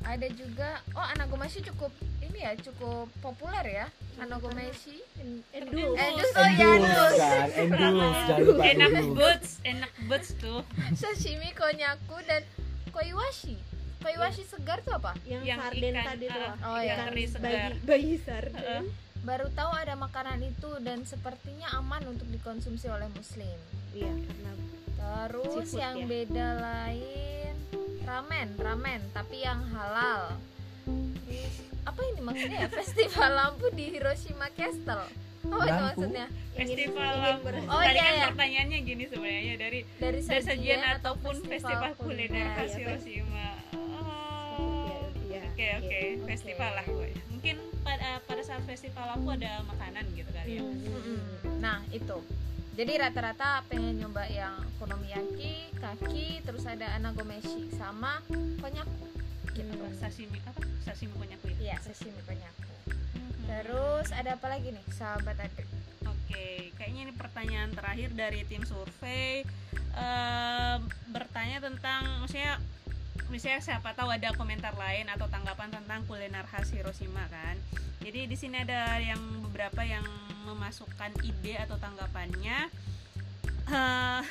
Ada juga oh anagomashi cukup ini ya cukup populer ya. Hanagomeshi Endul. Endus. Oh ya endus. Kan. Endus. Enak endus. boots enak boots tuh. Sashimi konyaku dan koiwashi. Koiwashi segar tuh apa? Yang, Yang sarden ikan, tadi tuh. ah, Oh, ya. ikan teri segar. bayi, bayi sarden. Baru tahu ada makanan itu dan sepertinya aman untuk dikonsumsi oleh muslim. Iya, karena terus yang ya. beda lain ramen ramen tapi yang halal apa ini maksudnya ya festival lampu di Hiroshima Castle apa itu Lampu? maksudnya festival ingin lampu. Oh, Tadi iya, kan iya. pertanyaannya gini sebenarnya dari dari dari sajian ataupun festival kuliner kuliner. khas Iya, Hiroshima. Oh. Iya, Oke oke, oke. festival lah pokoknya. Mungkin pada pada saat festival lampu ada makanan gitu kali ya. Mm-mm. Nah itu jadi rata-rata pengen nyoba yang konomiyaki, kaki, terus ada anagomeshi sama konyaku gitu. Apa, Sashimi apa? Sashimi konyaku itu. Iya, sashimi konyaku. Terus ada apa lagi nih, sahabat adik? Oke, kayaknya ini pertanyaan terakhir dari tim survei Ehm, bertanya tentang maksudnya misalnya siapa tahu ada komentar lain atau tanggapan tentang kuliner khas Hiroshima kan. Jadi di sini ada yang beberapa yang memasukkan ide atau tanggapannya. Eh,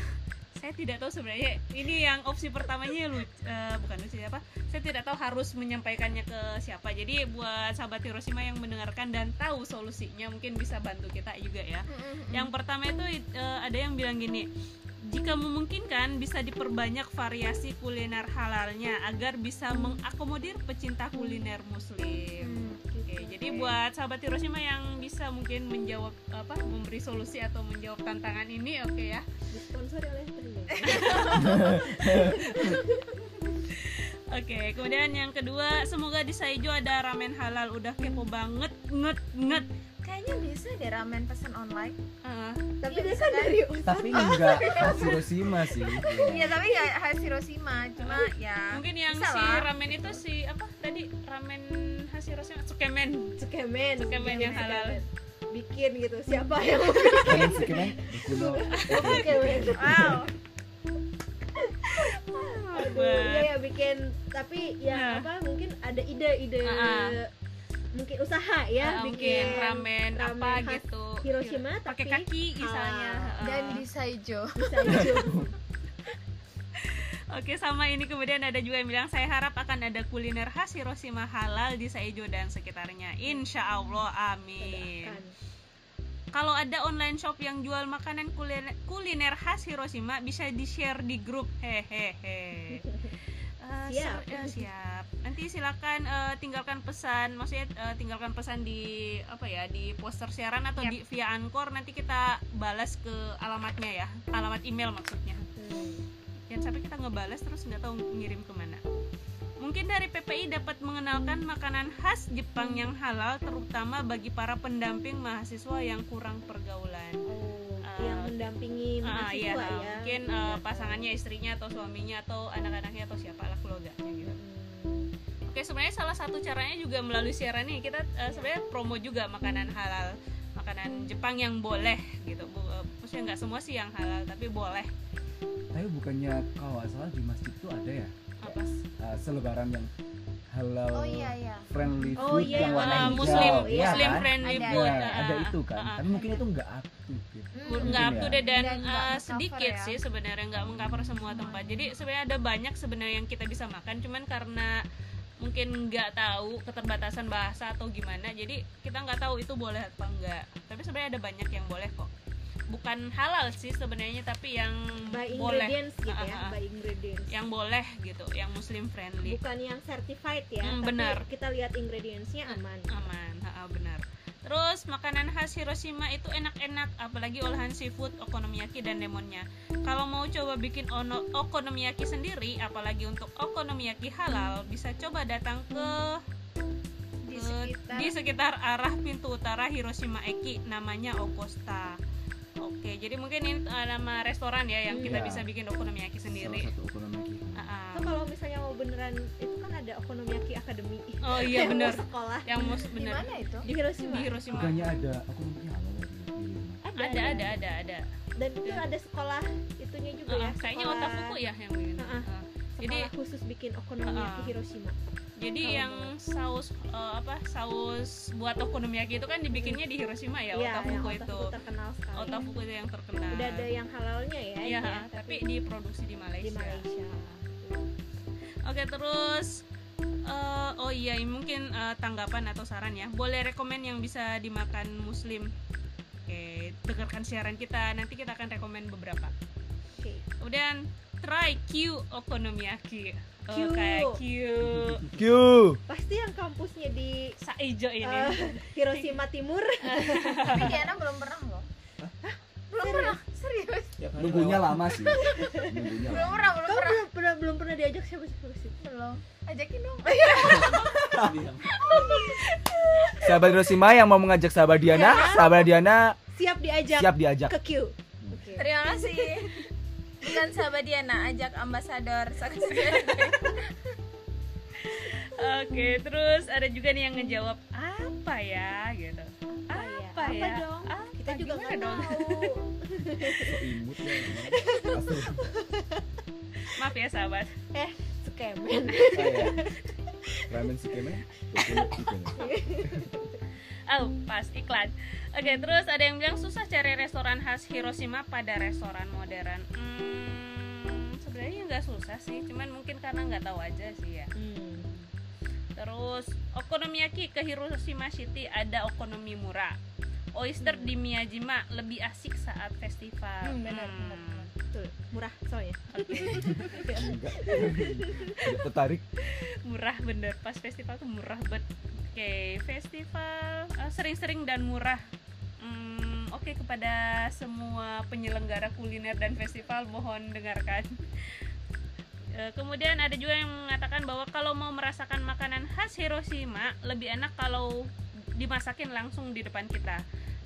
saya tidak tahu sebenarnya ini yang opsi pertamanya lu eh, bukan lucu apa saya tidak tahu harus menyampaikannya ke siapa. Jadi buat sahabat Hiroshima yang mendengarkan dan tahu solusinya mungkin bisa bantu kita juga ya. Yang pertama itu eh, ada yang bilang gini jika memungkinkan bisa diperbanyak variasi kuliner halalnya agar bisa mengakomodir pecinta kuliner muslim Oke, jadi buat sahabat Hiroshima yang bisa mungkin menjawab apa memberi solusi atau menjawab tantangan ini oke ya disponsori oleh Tenda. Oke, kemudian yang kedua, semoga di Saijo ada ramen halal. Udah kepo banget, nget nget. Kayaknya bisa deh ramen pesan online. Eh, Tapi Iya, dia bisa kan dari tapi enggak khas Hiroshima sih Iya, tapi nggak khas Hiroshima, cuma ya mungkin yang si lah. ramen itu si apa tadi ramen khas Hiroshima, tsukemen. Tsukemen. Tsukemen yang halal. Bikin gitu. Siapa yang mau Tsukemen? Wow. Iya ya bikin tapi Nah. ya apa mungkin ada ide-ide Ah, mungkin usaha ya Ah, bikin ramen, apa ramen khas gitu. Hiroshima, pakai tapi kaki misalnya. Heeh. Dan di Saijo. Oke sama ini kemudian ada juga yang bilang saya harap akan ada kuliner khas Hiroshima halal di Saijo dan sekitarnya. Insya Allah, amin. Kalau ada online shop yang jual makanan kuliner, kuliner khas Hiroshima bisa di share di grup hehehe. Eh, Siap. ser- eh, siap. Nanti silakan eh, tinggalkan pesan, maksudnya eh, tinggalkan pesan di apa ya di poster siaran atau Yap. di via Anchor nanti kita balas ke alamatnya ya, alamat email maksudnya. Hmm. Jangan sampai kita ngebalas terus nggak tahu ngirim ke mana. Mungkin dari PPI dapat mengenalkan makanan khas Jepang yang halal terutama bagi para pendamping mahasiswa yang kurang pergaulan. Oh, Ah, yang mendampingi Ah, mahasiswa iya, ya mungkin eh, pasangannya, istrinya atau suaminya atau anak-anaknya atau siapa lah keluarganya gitu. Hmm. Oke, sebenarnya salah satu caranya juga melalui siaran nih kita eh, sebenarnya promo juga makanan halal, makanan Jepang yang boleh gitu. Eh, maksudnya nggak semua sih yang halal tapi boleh. Tapi bukannya kalau nggak salah di masjid tuh ada ya Apa? uh, selebaran yang halal Oh iya iya. friendly Oh, food iya, yang warna Eh, hijau muslim, iya muslim kan? friendly Ada. food. Ya, ada itu kan eh, tapi mungkin itu nggak aktif gitu Hmm. nggak Mungkin up to ya. date dan, Dan nggak mengcover sedikit ya. sih sebenarnya nggak mengcover semua tempat jadi sebenarnya ada banyak sebenarnya yang kita bisa makan cuman karena mungkin nggak tahu keterbatasan bahasa atau gimana jadi kita nggak tahu itu boleh apa enggak tapi sebenarnya ada banyak yang boleh kok bukan halal sih sebenarnya tapi yang by boleh. ingredients gitu ya ah. by ingredients. Yang boleh gitu yang muslim friendly. Bukan yang certified ya Hmm, tapi benar. kita lihat ingredientsnya aman. aman. Ha, benar. Terus makanan khas Hiroshima itu enak-enak apalagi olahan seafood okonomiyaki dan lemonnya. Kalau mau coba bikin ono okonomiyaki sendiri apalagi untuk okonomiyaki halal bisa coba datang ke Di ke- sekitar di sekitar arah pintu utara Hiroshima Eki namanya Okosta Oke, jadi mungkin ini uh, nama restoran ya yang kita Iya. bisa bikin okonomiyaki salah sendiri. satu okonomiyaki Ah, ah. Atau kalau misalnya mau beneran itu kan ada Okonomiyaki Academy Oh iya Yang mau benar. sekolah Yang di benar. mana itu? di Hiroshima Di Hiroshima. bukannya ada okonomiyaki halal ya di- di- Ada ada ada ada. dan itu ada sekolah itunya juga Ah, ya ah, kayaknya sekolah- otafuku ya yang bikin. Ah, ah. Ah. sekolah Jadi khusus bikin okonomiyaki ah. Hiroshima Jadi yang saus eh, apa saus buat okonomiyaki itu kan dibikinnya di Hiroshima ya, yang otafuku itu. otafuku terkenal sekali. Otafuku itu yang terkenal. Udah ada yang halalnya ya. Ini ya, tapi diproduksi di Malaysia. di Malaysia. Oke, terus eh, oh iya mungkin eh, tanggapan atau saran ya. Boleh rekomen yang bisa dimakan muslim. Oke, dengarkan siaran kita. Nanti kita akan rekomen beberapa. Oke. Kemudian try Q okonomiyaki. Oh, Q. kayak Q Q. Pasti yang kampusnya di Saijo ini. eh, Hiroshima Timur. Tapi Diana belum pernah loh. Belum pernah, serius. Tiap hari Nunggunya lama sih. Nunggunya Belum lama. pernah, belum Kau pernah. belum pernah belum pernah diajak siapa siapa sih? Belum. Ajakin dong. Sahabat Hiroshima yang mau mengajak sahabat Diana, sahabat Diana Siap diajak siap diajak. ke Q. Oke. Terima kasih. Bukan sahabat Diana, ajak ambasador. Oke, terus ada juga nih yang ngejawab apa ya gitu. Apa ya? Apa ya? dong? Apa? Kita juga nggak dong? tahu. So imut ya. Maaf ya sahabat. eh, skemen. Oh, ya. Ramen sukemen. Oh, pas iklan. Oke, terus ada yang bilang susah cari restoran khas Hiroshima pada restoran modern. Hmm, sebenarnya nggak susah sih, cuman mungkin karena nggak tahu aja sih ya. Hmm. Terus okonomiyaki ke Hiroshima City ada okonomi murah. Oyster di Miyajima lebih asik saat festival. Hmm, benar, benar, benar. Betul, murah soalnya. Enggak. Tidak tertarik. murah bener. Pas festival tuh murah banget. Oke festival eh, sering-sering dan murah. Hmm, oke kepada semua penyelenggara kuliner dan festival mohon dengarkan. Eh, kemudian ada juga yang mengatakan bahwa kalau mau merasakan makanan khas Hiroshima lebih enak kalau dimasakin langsung di depan kita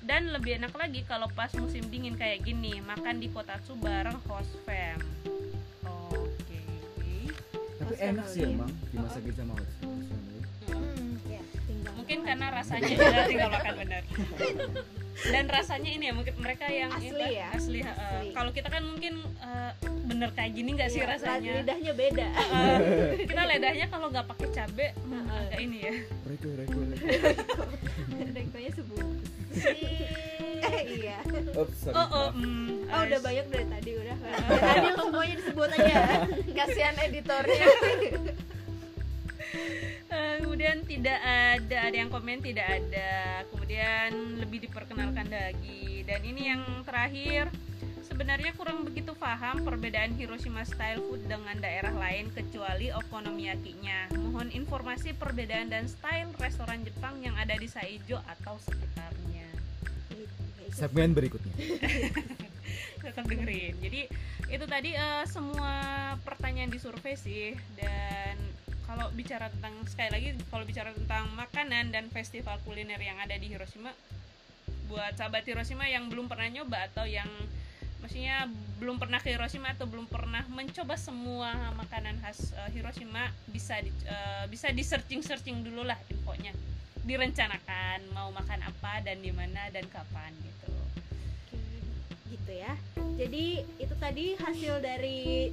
dan lebih enak lagi kalau pas musim dingin kayak gini makan di Kotatsu bareng host fam oke Tapi enak sih emang dimasakin sama host. Hmm. Mungkin karena rasanya udah tinggal makan benar dan rasanya ini ya mungkin mereka yang Asli itu, ya? asli, uh, Asli. kalau kita kan mungkin uh, bener kayak gini nggak sih Iya, rasanya Lidahnya beda. Uh, kita lidahnya kalau nggak pakai cabe Heeh. agak ini ya Reko reko reko. Rekonya sebungkus. eh iya. Oops, sorry. oh oh hmm, Oh, udah uh, banyak dari tadi udah. Tadi semuanya disebut aja. Kasihan editornya. Kemudian tidak ada ada yang komen tidak ada. Kemudian lebih diperkenalkan lagi. Dan ini yang terakhir. Sebenarnya kurang begitu paham perbedaan Hiroshima style food dengan daerah lain kecuali okonomiyakinya mohon informasi perbedaan dan style restoran Jepang yang ada di Saijo atau sekitarnya. Segmen berikutnya. tetap dengerin. Jadi itu tadi eh, semua pertanyaan di survei sih. Dan kalau bicara tentang sekali lagi kalau bicara tentang makanan dan festival kuliner yang ada di Hiroshima buat sahabat Hiroshima yang belum pernah nyoba atau yang maksudnya belum pernah ke Hiroshima atau belum pernah mencoba semua makanan khas eh, Hiroshima bisa di, eh, bisa di searching searching dulu lah infonya direncanakan mau makan apa dan di mana dan kapan gitu gitu ya. Jadi itu tadi hasil dari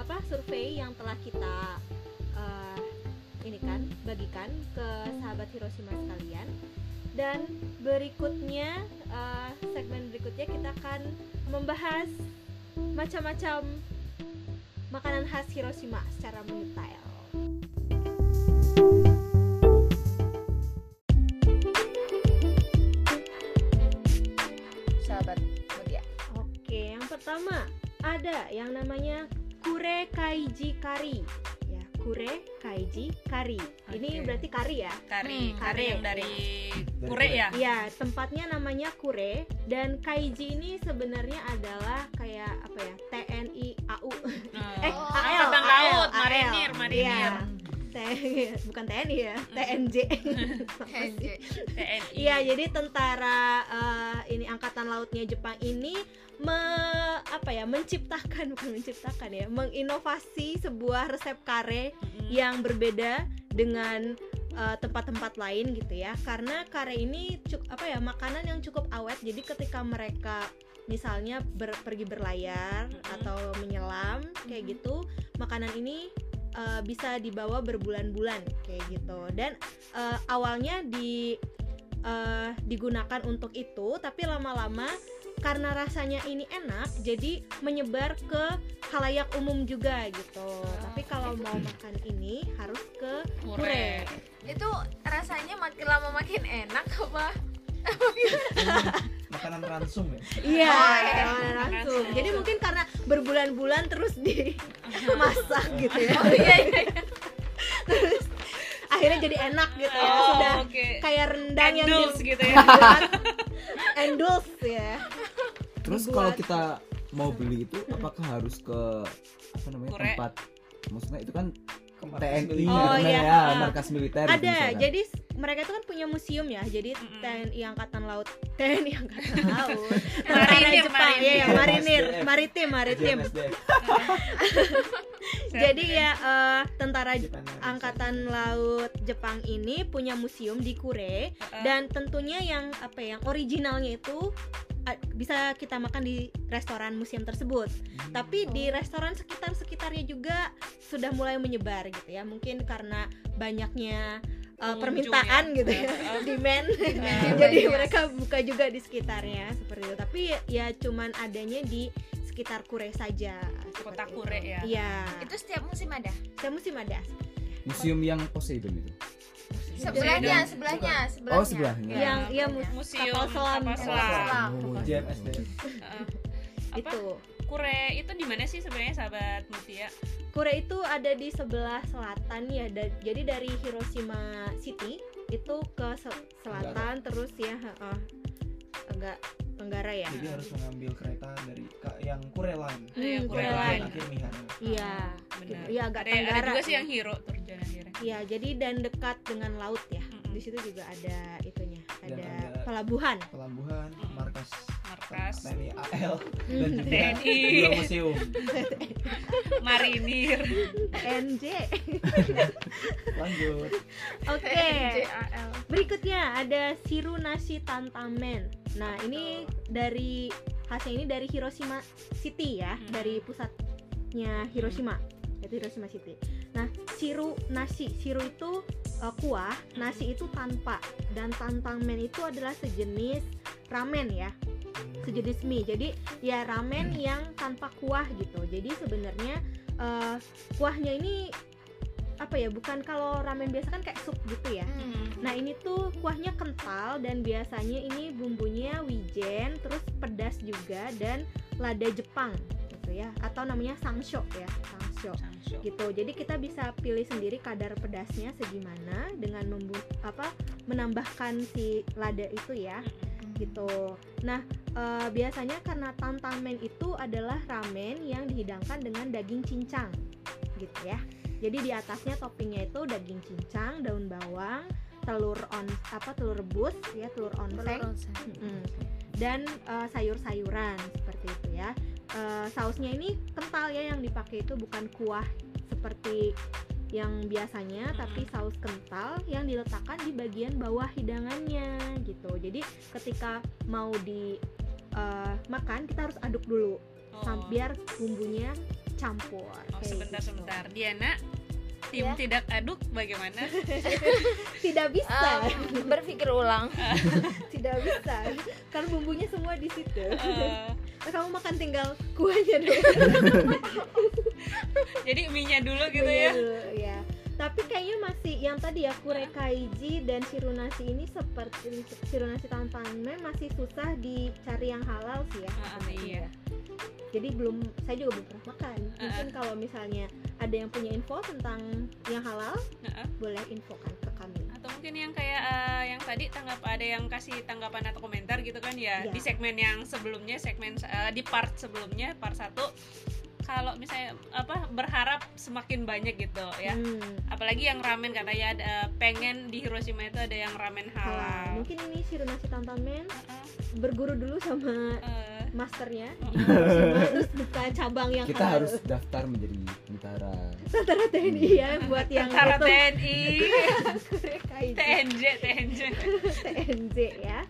apa survei yang telah kita eh, ini kan bagikan ke sahabat Hiroshima sekalian. Dan berikutnya eh, segmen berikutnya kita akan membahas macam-macam makanan khas Hiroshima secara mendetail. Sahabat Mutia. Oke, yang pertama ada yang namanya kure kaiji kari. Ya, kure kaiji kari. Ini Oke. berarti kari ya? kari Hmm, kari yang dari kure ya Iya, tempatnya namanya kure dan kaiji ini sebenarnya adalah kayak apa ya? TNI AU. Eh, Oh, AL, Angkatan AL, Laut, AL. marinir, marinir. Iya. Bukan TNI ya, TNJ. NJ. TNI Iya, jadi tentara eh, ini angkatan lautnya Jepang ini me, apa ya, menciptakan bukan menciptakan ya, menginovasi sebuah resep kare Mm-mm. yang berbeda dengan eh, tempat-tempat lain gitu ya. Karena kare ini cuk, apa ya, makanan yang cukup awet. Jadi ketika mereka misalnya ber- pergi berlayar Mm-mm. atau menyelam kayak gitu, makanan ini eh, bisa dibawa berbulan-bulan kayak gitu. Dan eh, awalnya di eh, digunakan untuk itu tapi lama-lama karena rasanya ini enak jadi menyebar ke halayak umum juga gitu. Tapi kalau mau makan ini harus ke Pure. itu rasanya makin lama makin enak apa makanan ransum ya Iya, Oh, iya. makanan. Langsung. Jadi mungkin karena berbulan-bulan terus dimasak gitu ya. oh iya iya Akhirnya jadi enak gitu ya. Oh, Sudah oke. kayak rendang yang di- gitu ya. endulz ya. Terus Dibuat. kalau kita mau beli itu apakah harus ke apa namanya Kure. tempat maksudnya itu kan TNI militer. Oh, namanya iya. ya markas militer gitu Ada. misalkan. Jadi mereka itu kan punya museum ya. Jadi Mm-mm. TNI Angkatan Laut, TNI Angkatan Laut, Tentara Marinir, Jepang, marinir. ya, ya, marinir, maritim, maritim. Jadi ya eh, tentara Jepang Angkatan Laut Jepang ini punya museum di Kure dan tentunya yang apa ya, yang originalnya itu bisa kita makan di restoran museum tersebut. Hmm. Tapi di restoran sekitar-sekitarnya juga sudah mulai menyebar gitu ya. Mungkin karena banyaknya uh, Pengunjung permintaan ya. gitu ya, Heeh. demand. Demandnya Jadi banyak. mereka buka juga di sekitarnya seperti itu. Tapi ya, ya cuman adanya di sekitar Kure saja. Kota seperti Kure itu. ya. Iya. itu setiap musim ada Setiap musim ada. museum yang Poseidon itu sebelahnya sebelahnya sebelahnya Oh, sebelahnya. Yang ya. Museum kapal selam. kapal selam. Oh. Apa? Itu. Kure itu di mana sih sebenarnya sahabat Mutia? Kure itu ada di sebelah selatan ya. da- jadi dari Hiroshima City itu ke se- selatan terus ya, heeh. Enggak tenggara ya. Jadi harus mengambil kereta dari yang Kure Line. Hmm, Iya, Kure Kure Line. Line. Akhir Mihara. Iya. Benar. Iya agak ada, ada tenggara. juga sih yang hero tujuan akhirnya. Iya, jadi dan dekat dengan laut ya. Di situ juga ada itunya, ada ada- pelabuhan. Pelabuhan, markas Markas TNI AL dan juga TNI. dua museum. marinir. NJ. Lanjut. Oke. JAL. Berikutnya ada siru nasi tantamen. Nah, ini dari hasil ini dari Hiroshima City ya, Hmm. dari pusatnya Hiroshima. Itu Hiroshima City. Nah, siru nasi, siru itu uh, kuah, nasi itu tanpa dan tantamen itu adalah sejenis ramen ya. Sejenis mie. Jadi ya ramen yang tanpa kuah gitu. Jadi sebenarnya uh, kuahnya ini apa ya? Bukan kalau ramen biasa kan kayak sup gitu ya. Hmm. Nah ini tuh kuahnya kental dan biasanya ini bumbunya wijen, terus pedas juga dan lada Jepang gitu ya, atau namanya sangsho ya, sangsho Sangsho. gitu. Jadi kita bisa pilih sendiri kadar pedasnya segimana dengan membu apa menambahkan si lada itu ya, gitu. Nah eh, biasanya karena tantamen itu adalah ramen yang dihidangkan dengan daging cincang, gitu ya. Jadi di atasnya toppingnya itu daging cincang, daun bawang, telur on apa telur rebus ya telur onseng Mm-mm. dan eh, sayur-sayuran seperti itu ya Eh, sausnya ini kental ya yang dipakai itu bukan kuah seperti yang biasanya tapi saus kental yang diletakkan di bagian bawah hidangannya gitu jadi ketika mau di eh, makan kita harus aduk dulu Oh. biar bumbunya campur Oh, sebentar gitu. sebentar. Diana tim Ya. tidak aduk bagaimana? tidak bisa Em, berpikir ulang tidak bisa karena bumbunya semua di situ Eh, Nah, kamu makan tinggal kuahnya dulu jadi mie-nya dulu gitu Kuahnya ya. dulu, ya tapi kayaknya masih yang tadi ya kure kaiji dan shirunasi ini seperti shirunasi tantanmen masih susah dicari yang halal sih ya Ah, sebenarnya. iya. Jadi belum saya juga belum pernah makan mungkin Ah. kalau misalnya ada yang punya info tentang yang halal Heeh. boleh infokan ke kami Atau mungkin yang kayak eh, yang tadi tanggap ada yang kasih tanggapan atau komentar gitu kan ya Iya. di segmen yang sebelumnya segmen eh, di part sebelumnya part 1 kalau misalnya apa berharap semakin banyak gitu ya. Hmm, Apalagi yang ramen katanya ada pengen di Hiroshima itu ada yang ramen halal. mungkin ini shirunasi tantanmen Heeh. berguru dulu sama Eh, masternya terus buka cabang yang kita halal. harus daftar menjadi tentara tentara TNI ya buat yang Tentara itu TNI. TNJ, TNJ. TNJ ya.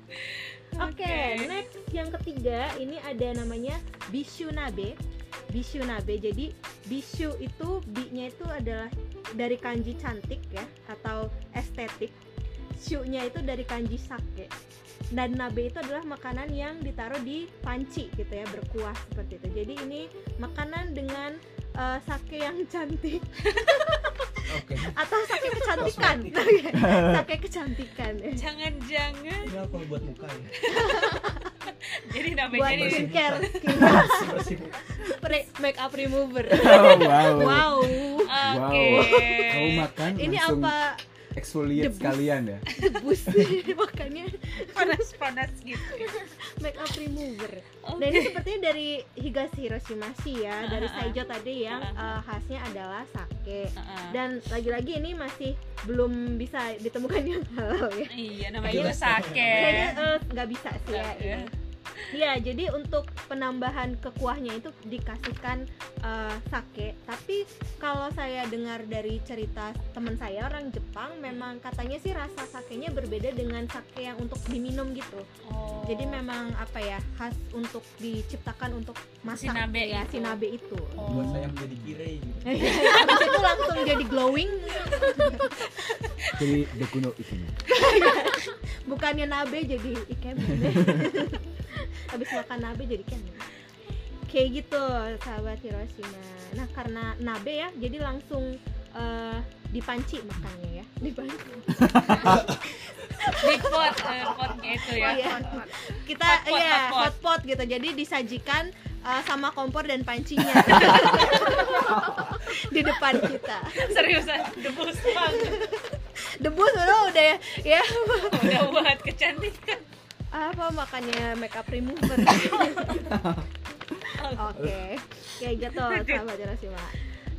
Oke, next yang ketiga ini ada namanya bishu nabe. bishu nabe. Jadi bishu itu bi-nya itu adalah dari kanji cantik ya atau estetik. Shu-nya itu dari kanji sake. Dan nabe itu adalah makanan yang ditaruh di panci gitu ya, berkuah seperti itu. Jadi ini makanan dengan eh, sake yang cantik Oke. atau sake kecantikan. sake kecantikan. Jangan-jangan Ini alkohol buat muka ya. jadi Buat namanya ini skincare, pre- make up remover. Oh, wow. Wow. Oke. Kamu makan Ini langsung apa exfoliate Debus. sekalian ya. debus makanya panas-panas gitu. make up remover. Oke. Nah ini sepertinya dari Higashi Hiroshimashi ya, dari Ah, ah, Saijo tadi yang Ah, eh, khasnya adalah sake. Heeh. Dan lagi-lagi ini masih belum bisa ditemukan yang halal ya. Iya, namanya juga sake. Kayaknya eh, nggak bisa sih ya. Oke. ini. Iya, jadi untuk penambahan kekuahnya itu dikasihkan eh, sake. Tapi kalau saya dengar dari cerita teman saya orang Jepang, memang katanya sih rasa sakenya berbeda dengan sake yang untuk diminum gitu. Oh. Jadi memang apa ya khas untuk diciptakan untuk masak Sinabe ya itu. sinabe itu. Oh. Buat saya menjadi kirei gitu. Habis itu langsung jadi glowing, Jadi dekuno itu. bukannya nabe jadi ikemen. Habis makan nabe jadi ikemen. Kayak gitu sahabat Hiroshima. Nah karena nabe ya, jadi langsung eh, dipanci makannya ya, dipanci. di pot, eh, pot gitu ya. Oh, iya. Kita Hot pot, ya hot pot. hot pot gitu. Jadi disajikan eh, sama kompor dan pancinya di depan kita. Seriusan, debus banget. Debus udah udah ya, ya Udah buat kecantikan. Apa makanya makeup remover. Oke, kayak gitu sahabat Hiroshima.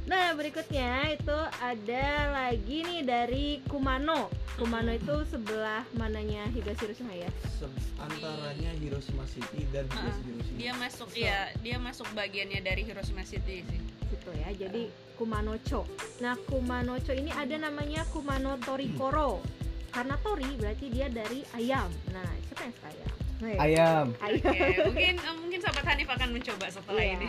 Nah berikutnya itu ada lagi nih dari Kumano. Kumano itu sebelah mananya Higashi Hiroshima ya? Se- Antaranya Hiroshima City dan Ah, Higashi Hiroshima. Dia masuk ya, dia masuk bagiannya dari Hiroshima City sih. gitu ya. Jadi Kumanocho. Nah, Kumanocho ini ada namanya Kumano Torikoro. Karena tori berarti dia dari ayam. Nah, siapa yang suka ayam? Nah, ya. Ayam. Ayam. Oke, mungkin eh, mungkin sahabat Hanif akan mencoba setelah Iya. ini.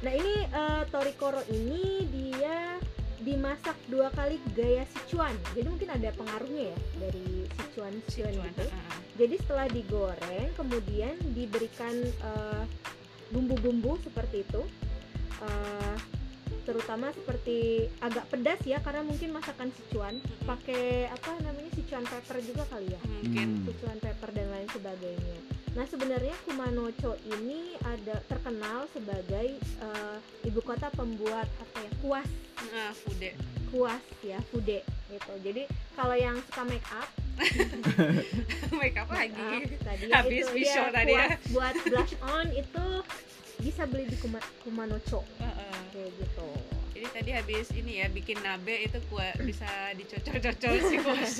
Nah, ini eh, Torikoro ini dia dimasak dua kali gaya Sichuan. Jadi mungkin ada pengaruhnya ya dari Sichuan Sichuan Cuan. gitu. Ah, Jadi setelah digoreng kemudian diberikan eh, bumbu-bumbu seperti itu. Eh, terutama seperti agak pedas ya karena mungkin masakan Sichuan pakai apa namanya Sichuan pepper juga kali ya. Mungkin. Hmm. Sichuan pepper dan lain sebagainya. Nah sebenarnya Kumanocho ini ada terkenal sebagai eh, ibu kota pembuat apa ya kuas Ah, fude. kuas ya fude gitu. Jadi kalau yang suka make up Make up make lagi. up tadi ya, Habis itu ya, tadi ya. buat blush on itu bisa beli di Kuma, Kumanocho Ah, ah. Kayak gitu. Jadi tadi habis ini ya bikin nabe itu kuah bisa dicocol-cocol sih bos.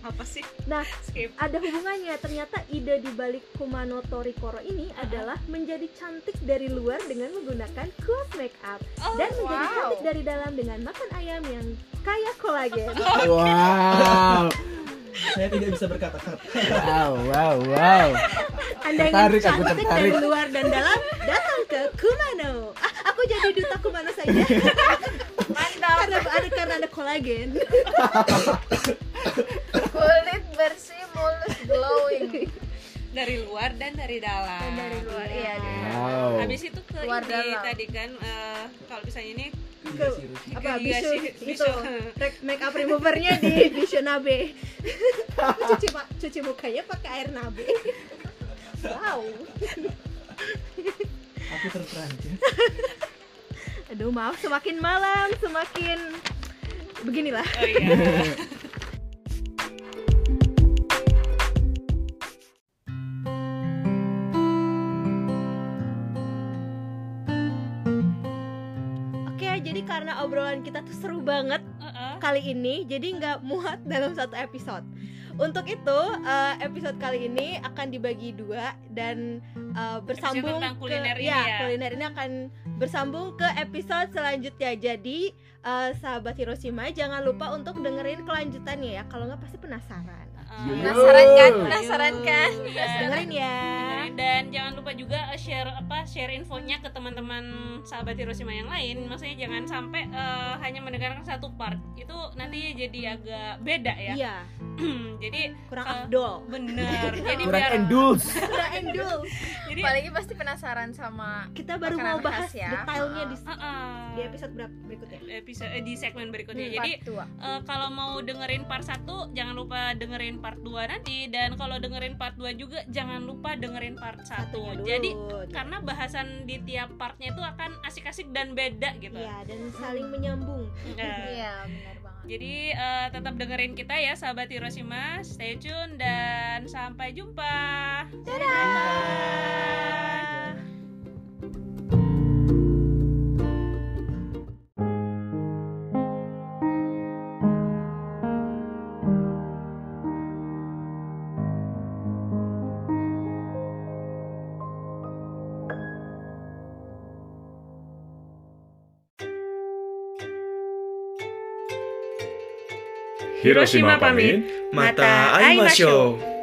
Apa sih? Nah, Skip. ada hubungannya ternyata ide di balik Kumano Torikoro ini adalah menjadi cantik dari luar dengan menggunakan kuas make up Oh, dan menjadi wow. cantik dari dalam dengan makan ayam yang kaya kolagen. Wow. Saya tidak bisa berkata-kata. Wow, wow, wow. Anda ingin Tertarik, aku cantik tertarik. dari luar dan dalam, datang ke Kumano. Aku jadi duta Kumano saja. Mantap. karena ada karena ada kolagen. Kulit bersih, mulus glowing. Dari luar dan dari dalam. Dan dari luar, iya, dari Wow. Habis itu ke Luar ini dalam. tadi kan eh, kalau misalnya ini Higashi Hiroshima. Apa bisu itu make up removernya di bisu nabe. cuci pak cuci mukanya pakai air nabe. Wow. Aku terperanjat. Aduh maaf semakin malam semakin beginilah. oh iya. Oke jadi karena obrolan kita tuh seru banget Heeh. kali ini jadi nggak muat dalam satu episode. Untuk itu eh, episode kali ini akan dibagi dua dan eh, bersambung tentang ke kuliner ini ya, ya. kuliner ini akan bersambung ke episode selanjutnya. Jadi eh, sahabat Hiroshima jangan lupa untuk dengerin kelanjutannya ya. Kalau nggak pasti penasaran. Eh, Penasaran kan? Penasaran kan? Iya, dengerin ya. Dan jangan lupa juga eh, share apa share infonya ke teman-teman sahabat Hiroshima yang lain. Maksudnya jangan sampai eh, hanya mendengarkan satu part. Itu nanti jadi agak beda ya. Iya. Jadi kurang eh, afdol. bener. Jadi kurang biar endulz. Kurang endul jadi Apalagi pasti penasaran sama kita baru mau bahas ya. detailnya di, eh, eh, di episode berapa berikutnya. Episode eh, di segmen berikutnya. Hmm, jadi eh, kalau mau dengerin part 1 jangan lupa dengerin part 2 nanti dan kalau dengerin part 2 juga jangan lupa dengerin part 1 Satunya dulu. jadi karena bahasan di tiap partnya itu akan asik-asik dan beda gitu Iya, dan saling menyambung. Nah, Iya, benar banget. jadi eh, tetap dengerin kita ya sahabat Hiroshima stay tune dan sampai jumpa Dadah. 広島パミまた会いましょう